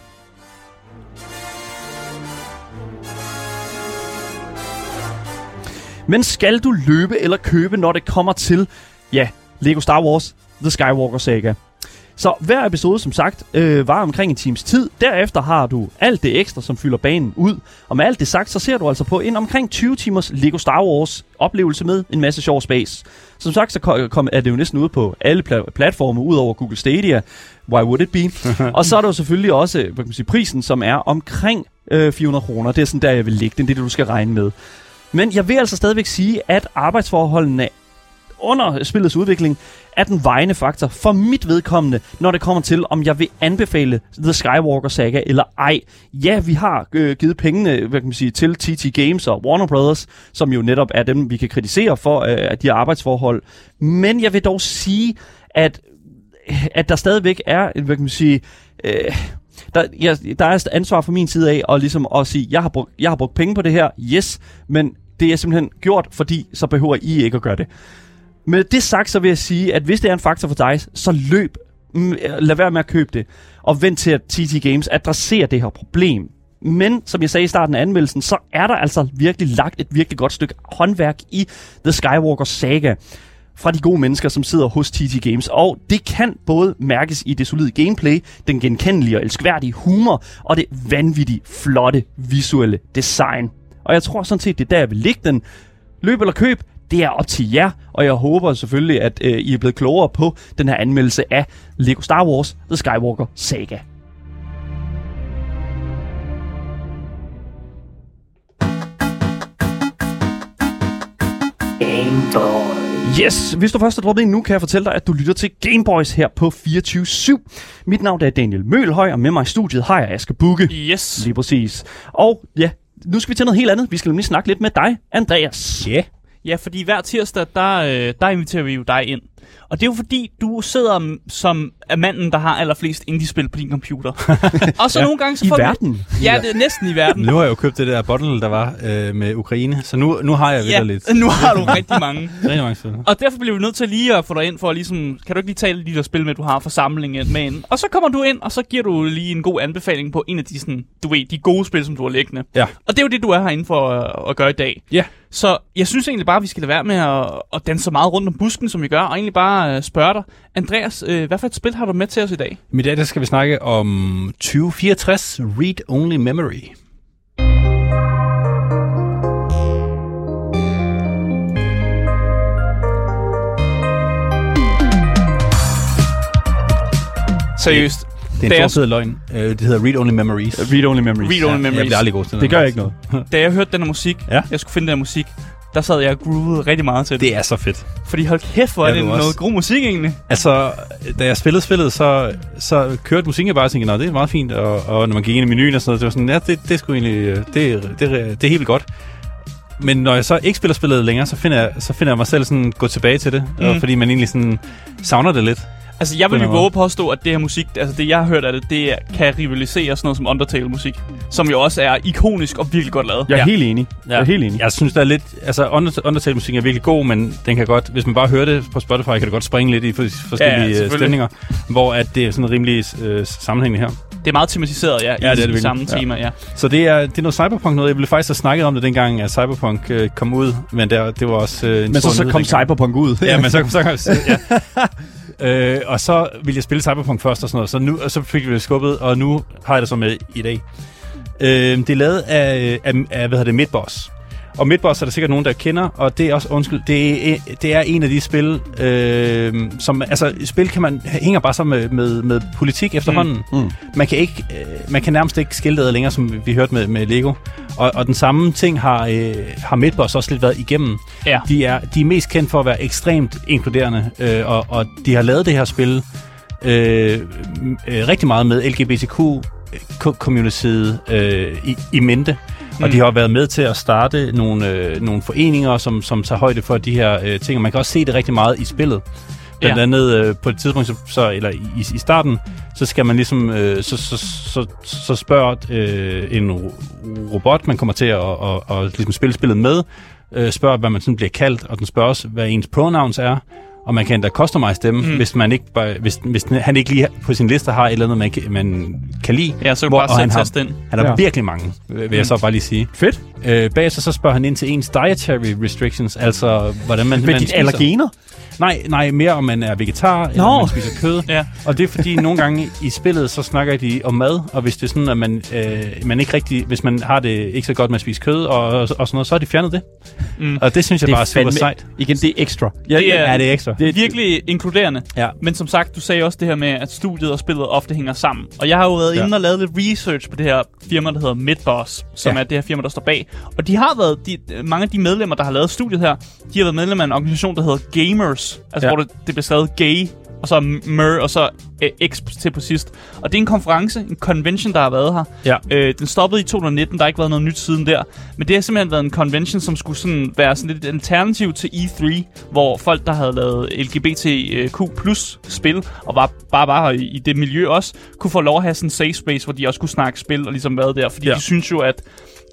[SPEAKER 1] Men skal du løbe eller købe, når det kommer til, ja, Lego Star Wars The Skywalker Saga? Så hver episode, som sagt, øh, var omkring en times tid. Derefter har du alt det ekstra, som fylder banen ud. Og med alt det sagt, så ser du altså på en omkring 20 timers Lego Star Wars oplevelse med en masse sjov space. Som sagt, så kom, er det jo næsten ude på alle pla- platforme, ud over Google Stadia. Why would it be? og så er der jo selvfølgelig også hvad kan man sige, prisen, som er omkring øh, 400 kroner. Det er sådan der, jeg vil ligge. Det er det, du skal regne med. Men jeg vil altså stadigvæk sige, at arbejdsforholdene under spillets udvikling er den vejende faktor for mit vedkommende, når det kommer til, om jeg vil anbefale The Skywalker Saga eller ej. Ja, vi har øh, givet pengene hvad kan man sige, til TT Games og Warner Brothers, som jo netop er dem, vi kan kritisere for øh, at de arbejdsforhold. Men jeg vil dog sige, at, at der stadigvæk er, hvad kan man sige, øh, der, jeg, der er ansvar fra min side af, og ligesom at sige, jeg har, brugt, jeg har brugt penge på det her, yes, men det er simpelthen gjort, fordi så behøver I ikke at gøre det. Med det sagt, så vil jeg sige, at hvis det er en faktor for dig, så løb. Mm, øh, lad være med at købe det. Og vent til, at TT Games adresserer det her problem. Men som jeg sagde i starten af anmeldelsen, så er der altså virkelig lagt et virkelig godt stykke håndværk i The Skywalker Saga fra de gode mennesker, som sidder hos TT Games. Og det kan både mærkes i det solide gameplay, den genkendelige og elskværdige humor, og det vanvittigt flotte visuelle design. Og jeg tror sådan set, det er der, jeg vil lægge den. Løb eller køb, det er op til jer, og jeg håber selvfølgelig, at øh, I er blevet klogere på den her anmeldelse af Lego Star Wars The Skywalker Saga.
[SPEAKER 4] Game Boy.
[SPEAKER 1] Yes, hvis du først er droppet ind nu, kan jeg fortælle dig, at du lytter til Gameboys her på 24-7. Mit navn er Daniel Mølhøj, og med mig i studiet har jeg Asger Bukke.
[SPEAKER 3] Yes.
[SPEAKER 1] Lige præcis. Og ja, nu skal vi til noget helt andet. Vi skal nemlig snakke lidt med dig, Andreas.
[SPEAKER 2] Ja.
[SPEAKER 3] Ja, fordi hver tirsdag, der, øh, der inviterer vi jo dig ind. Og det er jo fordi, du sidder som er manden, der har allerflest indie-spil på din computer. og så ja. nogle gange så
[SPEAKER 1] I
[SPEAKER 3] får vi-
[SPEAKER 1] verden.
[SPEAKER 3] Ja, det er næsten i verden.
[SPEAKER 2] Nu har jeg jo købt det der bottle, der var øh, med Ukraine, så nu, nu har jeg
[SPEAKER 3] ja,
[SPEAKER 2] ja. lidt.
[SPEAKER 3] nu har du rigtig mange.
[SPEAKER 2] Rigtig mange spil.
[SPEAKER 3] Og derfor bliver vi nødt til lige at få dig ind for at ligesom, kan du ikke lige tale de der spil med, du har for samlingen med ind? Og så kommer du ind, og så giver du lige en god anbefaling på en af de, sådan, du ved, de gode spil, som du har liggende.
[SPEAKER 2] Ja.
[SPEAKER 3] Og det er jo det, du er herinde for at, at gøre i dag.
[SPEAKER 2] Ja.
[SPEAKER 3] Så jeg synes egentlig bare, at vi skal lade være med at, at danse så meget rundt om busken, som vi gør, og egentlig bare uh, spørge dig. Andreas, uh, hvad for et spil har du med til os i dag?
[SPEAKER 2] I dag der skal vi snakke om 2064 Read Only Memory.
[SPEAKER 3] Seriøst.
[SPEAKER 2] Det
[SPEAKER 3] Det
[SPEAKER 2] er en fed løgn. Øh, det hedder Read Only Memories.
[SPEAKER 1] Read Only Memories.
[SPEAKER 3] Read Only
[SPEAKER 2] Jeg
[SPEAKER 3] Memories.
[SPEAKER 2] bliver aldrig god til det.
[SPEAKER 1] Det gør ikke noget.
[SPEAKER 3] Da jeg hørte den her musik,
[SPEAKER 2] Ja.
[SPEAKER 3] jeg skulle finde den her musik, der sad jeg og groovede rigtig meget til det.
[SPEAKER 2] Det er så fedt.
[SPEAKER 3] Fordi hold kæft, hvor er
[SPEAKER 2] Jeg
[SPEAKER 3] det
[SPEAKER 2] vil
[SPEAKER 3] noget
[SPEAKER 2] også.
[SPEAKER 3] god musik egentlig.
[SPEAKER 2] Altså, da jeg spillede spillet, så, så kørte musikken bare og tænkte, "Nå, det er meget fint. Og, og når man gik ind i menuen og sådan noget, det var sådan, ja, det, det er sgu egentlig, det, det, det, er helt godt. Men når jeg så ikke spiller spillet længere, så finder jeg, så finder jeg mig selv sådan gå tilbage til det. Mm.
[SPEAKER 3] Mm.
[SPEAKER 2] fordi man egentlig sådan savner det lidt.
[SPEAKER 3] Altså, jeg vil jo våge påstå, at det her musik, altså det jeg har hørt af det, det kan rivalisere sådan noget som Undertale-musik. Som jo også er ikonisk og virkelig godt lavet.
[SPEAKER 1] Jeg er
[SPEAKER 2] Ja.
[SPEAKER 1] helt enig. Jeg er helt enig.
[SPEAKER 2] Jeg synes, der er lidt... Altså, Under- Undertale-musikken er virkelig god, men den kan godt... Hvis man bare hører det på Spotify, kan det godt springe lidt i for- forskellige ja,
[SPEAKER 3] selvfølgelig.
[SPEAKER 2] stemninger. Hvor at det er sådan rimelig øh, sammenhængende her.
[SPEAKER 3] Det er meget tematiseret, ja,
[SPEAKER 2] Ja,
[SPEAKER 3] i
[SPEAKER 2] det er det
[SPEAKER 3] samme
[SPEAKER 2] Ja.
[SPEAKER 3] tema, ja.
[SPEAKER 2] Så det er, det er noget cyberpunk noget. Jeg ville faktisk have snakket om det dengang, at cyberpunk øh, kom ud. Men der, det var også øh, en
[SPEAKER 1] Men så,
[SPEAKER 2] stor
[SPEAKER 1] så kom
[SPEAKER 2] dengang.
[SPEAKER 1] Cyberpunk ud.
[SPEAKER 2] Ja, men så, så, så ja øh, og så ville jeg spille Cyberpunk først og sådan noget, så, nu, og så fik vi det skubbet, og nu har jeg det så med i dag. Øh, det er lavet af, af, af hvad hedder det, Midboss. Og Midboss er der sikkert nogen, der kender, og det er også, undskyld, det er, det er en af de spil, øh, som, altså, spil kan man, hænger bare sammen med, med, med politik efterhånden.
[SPEAKER 1] Mm. Mm.
[SPEAKER 2] Man kan ikke, øh, man kan nærmest ikke skille det længere, som vi hørte med, med Lego. Og, og den samme ting har, øh, har Midboss også lidt været igennem.
[SPEAKER 3] Ja.
[SPEAKER 2] De er, de er mest kendt for at være ekstremt inkluderende, øh, og, og de har lavet det her spil øh, øh, rigtig meget med LGBTQ-communityet øh, i, i mente. Og de har været med til at starte nogle, øh, nogle foreninger, som, som tager højde for de her øh, ting. Og man kan også se det rigtig meget i spillet. Blandt
[SPEAKER 3] Ja.
[SPEAKER 2] andet øh, på et tidspunkt, så, så, eller i, i starten, så skal man ligesom, øh, så, så, så, så spørger øh, en ro- robot, man kommer til at, at, at ligesom spille spillet med, øh, spørger, hvad man sådan bliver kaldt, og den spørger også, hvad ens pronouns er, og man kan endda customize dem,
[SPEAKER 3] Mm.
[SPEAKER 2] hvis, man ikke bare, hvis, hvis han ikke lige på sin liste har et eller andet, man, kan- man kan lide.
[SPEAKER 3] Ja, så kan
[SPEAKER 2] Hvor-
[SPEAKER 3] bare
[SPEAKER 2] og han har-
[SPEAKER 3] ind.
[SPEAKER 2] Han har
[SPEAKER 1] Ja.
[SPEAKER 2] virkelig mange, vil jeg
[SPEAKER 3] Mm.
[SPEAKER 2] så bare lige sige.
[SPEAKER 1] Fedt.
[SPEAKER 2] Øh, bagefter så spørger han ind til ens dietary restrictions, altså hvordan man,
[SPEAKER 1] Med
[SPEAKER 2] man
[SPEAKER 1] dit
[SPEAKER 2] spiser.
[SPEAKER 1] allergener?
[SPEAKER 2] Nej, nej, mere om man er vegetar, eller
[SPEAKER 1] Nå.
[SPEAKER 2] om man spiser kød.
[SPEAKER 3] Ja.
[SPEAKER 2] Og det er fordi, nogle gange i spillet, så snakker de om mad, og hvis det er sådan, at man, øh, man ikke rigtig, hvis man har det ikke så godt med at spise kød og, og, og sådan noget, så har de fjernet det.
[SPEAKER 3] Mm.
[SPEAKER 2] Og det synes jeg
[SPEAKER 1] Det
[SPEAKER 2] bare er super
[SPEAKER 1] fandme-
[SPEAKER 2] sejt.
[SPEAKER 1] Igen, det er ekstra. Ja,
[SPEAKER 3] Det er-
[SPEAKER 2] Ja, det er ekstra.
[SPEAKER 1] Det,
[SPEAKER 3] Virkelig inkluderende.
[SPEAKER 2] Ja.
[SPEAKER 3] Men som sagt, du sagde også det her med, at studiet og spillet ofte hænger sammen. Og jeg har jo været
[SPEAKER 2] Ja.
[SPEAKER 3] inde og lavet lidt research på det her firma, der hedder Midboss, som
[SPEAKER 2] Ja.
[SPEAKER 3] er det her firma, der står bag. Og de har været, de, mange af de medlemmer, der har lavet studiet her, de har været medlemmer af en organisation, der hedder Gamers. Altså,
[SPEAKER 2] Ja.
[SPEAKER 3] hvor det, det bliver skrevet gay, og så mer, og så øh, x til på sidst. Og det er en konference, en convention, der har været her.
[SPEAKER 2] Ja.
[SPEAKER 3] Øh, den stoppede i 2019, der har ikke været noget nyt siden der. Men det har simpelthen været en convention, som skulle sådan være sådan lidt et alternativ til E3, hvor folk, der havde lavet LGBTQ plus spil, og var bare var her i, i det miljø også, kunne få lov at have sådan en safe space, hvor de også kunne snakke spil og ligesom været der. Fordi. Ja. de synes jo, at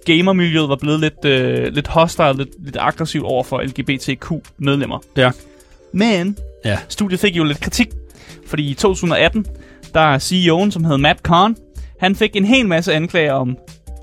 [SPEAKER 3] gamermiljøet var blevet lidt, øh, lidt hostile, lidt, lidt aggressivt over for LGBTQ-medlemmer.
[SPEAKER 2] Ja.
[SPEAKER 3] Men
[SPEAKER 2] Ja.
[SPEAKER 3] studiet fik jo lidt kritik, fordi i 2018, der er CEO'en, som hed Matt Kahn, han fik en hel masse anklager om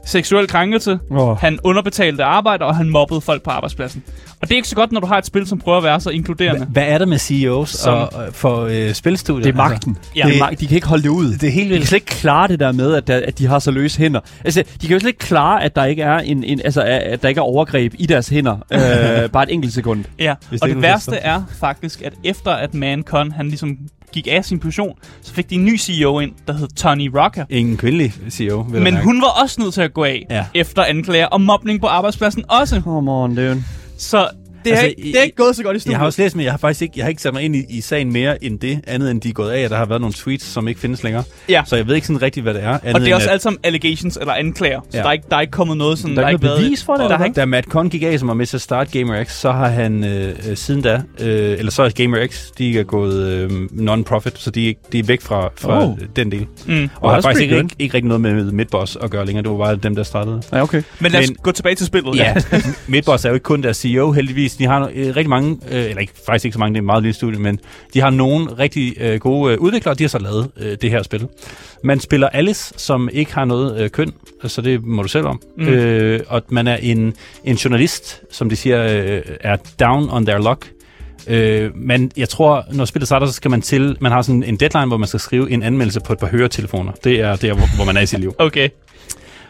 [SPEAKER 3] seksuel krænkelse,
[SPEAKER 1] Åh.
[SPEAKER 3] han underbetalte arbejde, og han mobbede folk på arbejdspladsen. Og det er ikke så godt, når du har et spil, som prøver at være så inkluderende.
[SPEAKER 2] Hvad er det med CEOs
[SPEAKER 3] Som-
[SPEAKER 2] og, og for øh, spilstudier?
[SPEAKER 1] det er magten.
[SPEAKER 3] Ja.
[SPEAKER 1] Det er mag- de kan ikke holde det ud.
[SPEAKER 2] Altså, det er helt
[SPEAKER 1] De kan slet ikke klare det der med, at, der, at de har så løse hænder. Altså, de kan jo slet ikke klare, at der ikke er en, en altså, at der ikke er overgreb i deres hænder. øh, bare et enkelt sekund.
[SPEAKER 3] Ja,
[SPEAKER 2] Hvis
[SPEAKER 3] og
[SPEAKER 2] det
[SPEAKER 3] det værste er faktisk, at efter at Mancon, han ligesom gik af sin position, så fik de en ny CEO ind, der hed Tony Rocker.
[SPEAKER 2] Ingen kvindelig CEO, vil
[SPEAKER 3] Men hun var også nødt til at gå af,
[SPEAKER 2] Ja.
[SPEAKER 3] efter anklager om mobning på arbejdspladsen også.
[SPEAKER 1] Come on, dude.
[SPEAKER 3] Så det,
[SPEAKER 2] Altså,
[SPEAKER 3] er, ikke, det er ikke gået så godt i studiet.
[SPEAKER 2] Jeg har også læst, men jeg har faktisk ikke, jeg har ikke sat mig ind i, i sagen mere end det, andet end de er gået af, og der har været nogle tweets, som ikke findes længere.
[SPEAKER 3] Ja.
[SPEAKER 2] Så jeg ved ikke sådan rigtigt, hvad det er.
[SPEAKER 3] Og
[SPEAKER 2] andet
[SPEAKER 3] det er også
[SPEAKER 2] end,
[SPEAKER 3] alt sammen allegations eller anklager. Så
[SPEAKER 2] Ja.
[SPEAKER 3] der, er ikke, der er ikke kommet noget sådan...
[SPEAKER 1] Der er ikke noget bevis for det,
[SPEAKER 3] Der
[SPEAKER 1] eller
[SPEAKER 3] har
[SPEAKER 1] hvad?
[SPEAKER 3] ikke,
[SPEAKER 2] Da Matt Conn gik af, som var med til at starte GamerX, så har han øh, siden da, øh, eller så er GamerX, de er gået øh, non-profit, så de, er- de er væk fra, fra
[SPEAKER 1] Oh.
[SPEAKER 2] oh. den del.
[SPEAKER 3] mm.
[SPEAKER 2] Og har
[SPEAKER 1] that's
[SPEAKER 2] faktisk ikke, ikke, ikke rigtig noget med Midboss at gøre længere. Det var bare dem, der startede.
[SPEAKER 1] Ja, okay.
[SPEAKER 3] Men lad os
[SPEAKER 2] Men-
[SPEAKER 3] gå tilbage til spillet.
[SPEAKER 2] Ja, Midboss er jo ikke kun deres CEO, heldigvis. De har øh, rigtig mange, øh, eller ikke, faktisk ikke så mange, det er et meget lille studie, men de har nogle rigtig øh, gode øh, udviklere, de har så lavet øh, det her spil. Man spiller Alice, som ikke har noget øh, køn, så det må du selv om.
[SPEAKER 3] Mm.
[SPEAKER 2] Øh, og man er en, en journalist, som de siger, øh, er down on their luck. Øh, men jeg tror, når spillet starter, så skal man til, man har sådan en deadline, hvor man skal skrive en anmeldelse på et par høretelefoner. Det er der, hvor, hvor man er i sit liv.
[SPEAKER 3] Okay.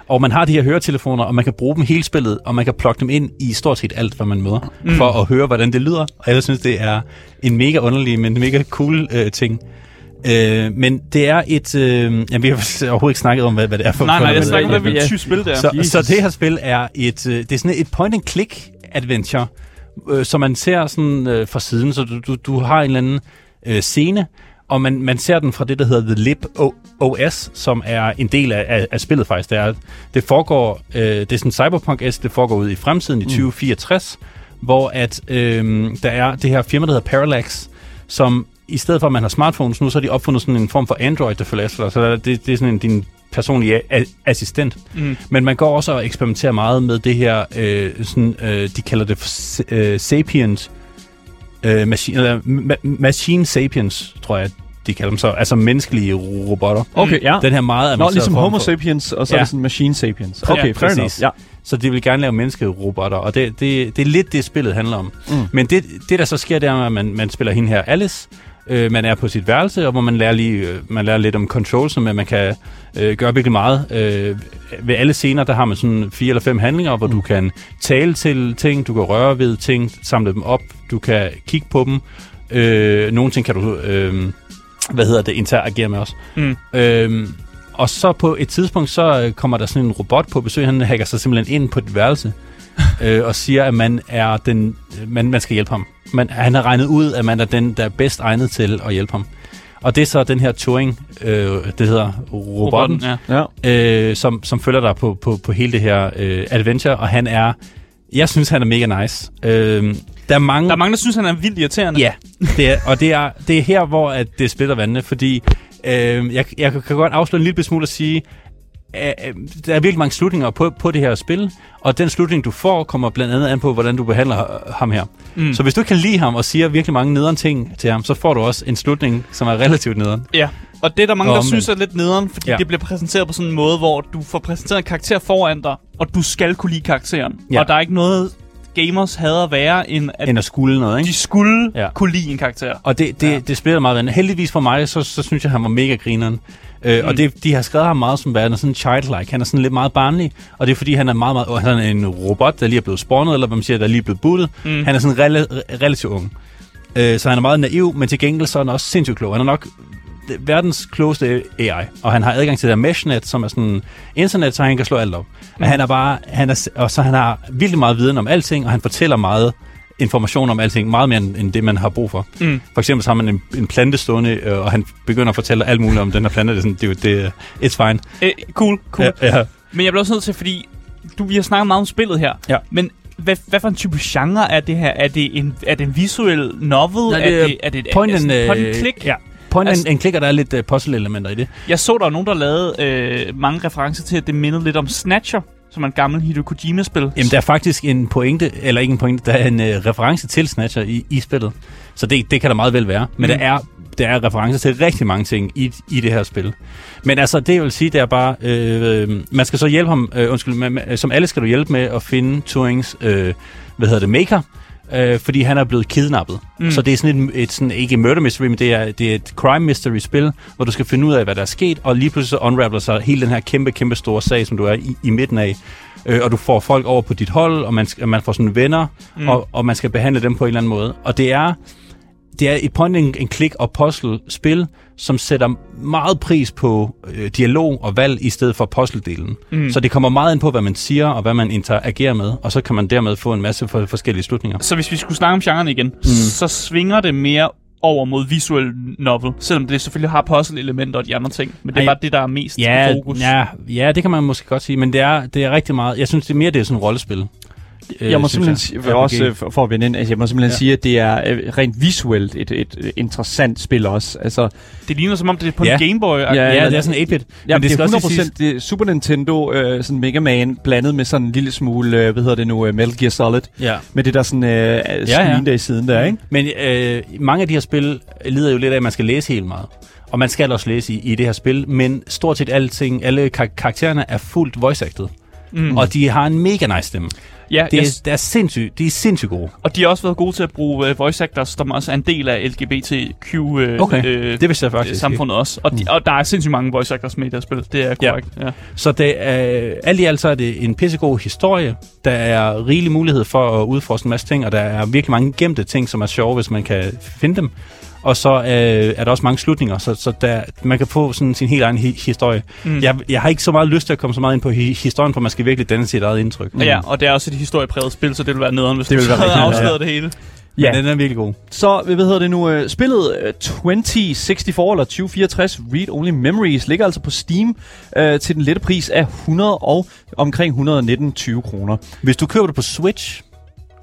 [SPEAKER 2] Og man har de her høretelefoner, og man kan bruge dem hele spillet, og man kan plukke dem ind i stort set alt, hvad man møder, mm. for at høre, hvordan det lyder. Og jeg synes, det er en mega underlig, men mega cool øh, ting. Øh, men det er et... Øh, jamen, vi har overhovedet ikke snakket om, hvad, hvad det er for
[SPEAKER 3] Nej, nej, jeg snakker om,
[SPEAKER 1] ja.
[SPEAKER 3] tysk spil der.
[SPEAKER 2] så,
[SPEAKER 1] Jesus.
[SPEAKER 2] så det her spil er et, øh, det er sådan et point-and-click adventure, øh, som man ser sådan øh, fra siden, så du, du, du har en eller anden øh, scene, og man, man ser den fra det, der hedder The Lib OS, som er en del af, af, af spillet faktisk. Det, er, det foregår, øh, det er sådan Cyberpunk-S, det foregår ud i fremtiden i 2064, hvor at øh, der er det her firma, der hedder Parallax, som i stedet for, at man har smartphones nu, så har de opfundet sådan en form for Android, der følger efter dig. Så det, det er sådan en, din personlige assistent.
[SPEAKER 3] Mm.
[SPEAKER 2] Men man går også og eksperimenterer meget med det her, øh, sådan, øh, de kalder det for øh, sapiens, øh, machine, eller, ma- machine sapiens, tror jeg, de kalder dem så, altså menneskelige robotter.
[SPEAKER 1] Okay, ja.
[SPEAKER 2] Den her meget
[SPEAKER 1] Nå,
[SPEAKER 2] avancerede
[SPEAKER 1] ligesom
[SPEAKER 2] form
[SPEAKER 1] Homo
[SPEAKER 2] for-
[SPEAKER 1] sapiens, og så
[SPEAKER 2] Ja.
[SPEAKER 1] er det sådan Machine sapiens.
[SPEAKER 3] Ja,
[SPEAKER 1] Okay, fair enough. Ja.
[SPEAKER 2] Så de vil gerne lave menneskerobotter, og det, det, det er lidt det, spillet handler om.
[SPEAKER 1] Mm.
[SPEAKER 2] Men det, det, der så sker, det er, at man, man spiller hende her, Alice, Øh, man er på sit værelse, og hvor man lærer, lige, øh, man lærer lidt om control, som at man kan øh, gøre virkelig meget. Øh, ved alle scener, der har man sådan fire eller fem handlinger, hvor du kan tale til ting, du kan røre ved ting, samle dem op, du kan kigge på dem. Øh, nogle ting kan du, øh, hvad hedder det, interagere med også.
[SPEAKER 3] Mm.
[SPEAKER 2] Øh, og så på et tidspunkt, så kommer der sådan en robot på besøg, han hacker sig simpelthen ind på et værelse, øh, og siger, at man er den, man, man skal hjælpe ham. Man, han har regnet ud, at man er den, der er bedst egnet til at hjælpe ham. Og det er så den her Turing, øh, det hedder robotten,
[SPEAKER 3] ja.
[SPEAKER 1] Ja.
[SPEAKER 2] øh, som, som følger dig på, på, på hele det her øh, adventure, og han er, jeg synes, han er mega nice. Øh, der er mange...
[SPEAKER 3] Der er mange, der synes, han er vildt irriterende.
[SPEAKER 2] Ja, det er, og det er, det er her, hvor at det splitter vandene, fordi øh, jeg, jeg kan godt afsløre en lille smule at sige, der er virkelig mange slutninger på, på det her spil, og den slutning, du får, kommer blandt andet an på, hvordan du behandler øh, ham her. Mm. Så hvis du kan lide ham og siger virkelig mange nederen ting til ham, så får du også en slutning, som er relativt nederen.
[SPEAKER 3] Ja, og det er der mange, der synes er lidt nederen, fordi
[SPEAKER 2] Ja.
[SPEAKER 3] det bliver præsenteret på sådan en måde, hvor du får præsenteret en karakter foran dig, og du skal kunne lide karakteren.
[SPEAKER 2] Ja.
[SPEAKER 3] Og der er ikke noget, gamers hader værre, end at
[SPEAKER 2] End at skulle noget, ikke?
[SPEAKER 3] de skulle
[SPEAKER 2] Ja.
[SPEAKER 3] kunne lide en karakter.
[SPEAKER 2] Og det, det, ja. Det spiller meget. Heldigvis for mig, så, så synes jeg, han var mega grineren. Øh, mm. Og det, de har skrevet ham meget som værende sådan childlike. Han er sådan lidt meget barnlig, og det er fordi, han er meget, meget, han er en robot, der lige er blevet spawnet, eller hvad man siger, der er lige blevet buttet. Mm. Han er sådan rela- relativt ung. Øh, så han er meget naiv, men til gengæld så er han også sindssygt klog. Han er nok verdens klogeste AI, og han har adgang til det der meshnet, som er sådan internet, så han kan slå alt op. Mm. Han er bare, han er, og så han har virkelig meget viden om alting, og han fortæller meget information om alting, meget mere end, det, man har brug for.
[SPEAKER 3] Mm.
[SPEAKER 2] For eksempel så har man en, en plante stående, øh, og han begynder at fortælle alt muligt om den her plante. Det er sådan, det, er jo- det er- it's fine.
[SPEAKER 3] Øh, cool, cool.
[SPEAKER 2] Ja, ja.
[SPEAKER 3] Men jeg bliver også nødt til, fordi du, vi har snakket meget om spillet her.
[SPEAKER 2] Ja.
[SPEAKER 3] Men hvad, hvad for en type genre er det her? Er det en, er det en visuel novel?
[SPEAKER 2] Nej, det
[SPEAKER 3] er
[SPEAKER 2] er
[SPEAKER 3] det, er det
[SPEAKER 2] Point
[SPEAKER 3] er,
[SPEAKER 2] and,
[SPEAKER 3] point
[SPEAKER 2] øh,
[SPEAKER 3] and click?
[SPEAKER 2] Ja. Point
[SPEAKER 3] Altså-
[SPEAKER 2] and, and click, og der er lidt uh, puzzle-elementer i det.
[SPEAKER 3] Jeg så, der var nogen, der lavede øh, mange referencer til, at det mindede lidt om Snatcher, som er en gammel Hideo Kojima-spil.
[SPEAKER 2] Jamen, der er faktisk en pointe, eller ikke en pointe, der er en uh, reference til Snatcher i, i spillet. Så det, det kan der meget vel være. Men
[SPEAKER 3] Mm.
[SPEAKER 2] der er der er referencer til rigtig mange ting i, i det her spil. Men altså, det jeg vil sige, det er bare, øh, øh, man skal så hjælpe ham, øh, undskyld, man- som alle skal du hjælpe med at finde Turings, øh, hvad hedder det, maker, øh, fordi han er blevet kidnappet. Mm. Så det er sådan et, et sådan, ikke murder mystery, men det er, det er et crime mystery spil, hvor du skal finde ud af, hvad der er sket, og lige pludselig så unraveler sig hele den her kæmpe, kæmpe store sag, som du er i, i midten af. Øh, og du får folk over på dit hold, og man, man får sådan venner, mm. Og, og man skal behandle dem på en eller anden måde. Og det er, det er et point and click og puzzle spil, som sætter meget pris på øh, dialog og valg i stedet for puzzle-delen. Mm. Så det kommer meget ind på, hvad man siger og hvad man interagerer med, og så kan man dermed få en masse for, forskellige slutninger.
[SPEAKER 3] Så hvis vi skulle snakke om genren igen, mm. så svinger det mere over mod visual novel, selvom det selvfølgelig har puzzle-elementer og de andre ting. Men det er
[SPEAKER 2] Ej,
[SPEAKER 3] bare det, der er mest
[SPEAKER 2] Ja,
[SPEAKER 3] fokus.
[SPEAKER 2] ja, ja, det kan man måske godt sige, men det er, det er rigtig meget. Jeg synes, det er mere det er sådan et rollespil. Øh,
[SPEAKER 1] Jeg må
[SPEAKER 2] synes
[SPEAKER 1] simpelthen sige, for,
[SPEAKER 2] RPG.
[SPEAKER 1] også, øh, for, for at vende ind, altså jeg må simpelthen
[SPEAKER 2] Ja.
[SPEAKER 1] sige, at det er øh, rent visuelt et, et, et interessant spil også. Altså,
[SPEAKER 3] Det ligner som om, det er på
[SPEAKER 2] Ja.
[SPEAKER 3] en Gameboy.
[SPEAKER 1] Ja,
[SPEAKER 2] Ja, det er sådan 8-bit.
[SPEAKER 1] ja,
[SPEAKER 2] men
[SPEAKER 1] det,
[SPEAKER 2] skal
[SPEAKER 1] er
[SPEAKER 2] også lige
[SPEAKER 1] 100% det er Super Nintendo, øh, sådan Mega Man, blandet med sådan en lille smule, øh, hvad hedder det nu, øh, Metal Gear Solid.
[SPEAKER 2] Ja.
[SPEAKER 1] Med det der sådan øh, ja,
[SPEAKER 2] ja.
[SPEAKER 1] der i siden der, ikke?
[SPEAKER 2] Men øh, mange af de her spil lider jo lidt af, at man skal læse helt meget. Og man skal også læse i, i det her spil, men stort set alting, alle kar- karaktererne er fuldt voice-acted.
[SPEAKER 3] Mm.
[SPEAKER 2] Og de har en mega nice stemme.
[SPEAKER 3] Ja,
[SPEAKER 2] Det er, det er sindssygt, de er sindssygt gode.
[SPEAKER 3] og de har også været gode til at bruge uh, voice actors, som også er en del af LGBTQ uh,
[SPEAKER 2] Okay,
[SPEAKER 3] øh,
[SPEAKER 2] Det vidste jeg faktisk
[SPEAKER 3] samfundet også. Og, de, og der er sindssygt mange voice actors med i det her spil. Det er
[SPEAKER 2] Ja.
[SPEAKER 3] korrekt. Ja.
[SPEAKER 2] ikke. Så det er, alt i alt så er det en pissegod historie. Der er rigelig mulighed for at udforske en masse ting, og der er virkelig mange gemte ting, som er sjove, hvis man kan finde dem. Og så øh, er der også mange slutninger, så, så der, man kan få sådan sin helt egen hi- historie.
[SPEAKER 3] Mm.
[SPEAKER 2] Jeg, jeg har ikke så meget lyst til at komme så meget ind på hi- historien, for man skal virkelig danne sit eget indtryk.
[SPEAKER 3] Mm. Ja, og det er også et historiepræget spil, så det vil være nederen, hvis
[SPEAKER 1] Det
[SPEAKER 3] du
[SPEAKER 1] vil være
[SPEAKER 3] så havde
[SPEAKER 1] rigtig
[SPEAKER 3] afsløret
[SPEAKER 2] nederen,
[SPEAKER 3] det hele.
[SPEAKER 2] Men
[SPEAKER 1] Ja.
[SPEAKER 2] den er virkelig god.
[SPEAKER 1] Så, hvad hedder det nu, øh, spillet øh, 2064 eller 2064 Read Only Memories ligger altså på Steam øh, til den lette pris af 100 og omkring 119 kroner.
[SPEAKER 2] Hvis du køber det på Switch,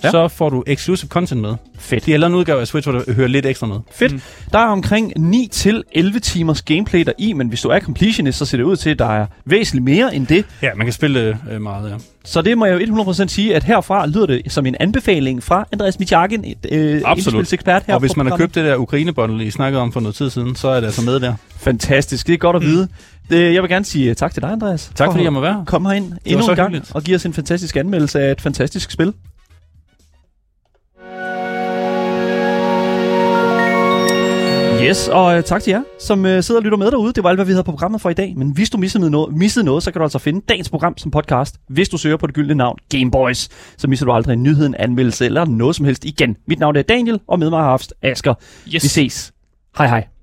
[SPEAKER 1] Ja.
[SPEAKER 2] så får du exclusive content med.
[SPEAKER 1] Fedt.
[SPEAKER 2] De har lavet en udgave af Switch, hvor du hører lidt ekstra med.
[SPEAKER 1] Fedt.
[SPEAKER 3] Mm.
[SPEAKER 1] Mm. Der er omkring 9 til 11 timers gameplay der i, men hvis du er completionist, så ser det ud til, at der er væsentligt mere end det.
[SPEAKER 2] Ja, man kan spille det øh, meget, ja.
[SPEAKER 1] Så det må jeg jo 100% sige, at herfra lyder det som en anbefaling fra Andreas Mitjagen, et øh, ekspert her
[SPEAKER 2] Og hvis man har købt det der Ukraine-bundle, I snakkede om for noget tid siden, så er det altså med der.
[SPEAKER 1] Fantastisk, det er godt at vide. Det, jeg vil gerne sige tak til dig, Andreas.
[SPEAKER 2] Tak
[SPEAKER 1] for
[SPEAKER 2] fordi jeg må være her.
[SPEAKER 1] komme herind endnu en gang
[SPEAKER 2] hyggeligt.
[SPEAKER 1] og give os en fantastisk anmeldelse af et fantastisk spil. Yes, og øh, tak til jer, som øh, sidder og lytter med derude. Det var alt, hvad vi havde på programmet for i dag. Men hvis du missede noget, missede noget, så kan du altså finde dagens program som podcast, hvis du søger på det gyldne navn Gameboys. Så misser du aldrig en nyhed, en anmeldelse eller noget som helst igen. Mit navn er Daniel, og med mig har haft Asger.
[SPEAKER 3] Yes.
[SPEAKER 1] Vi ses. Hej hej.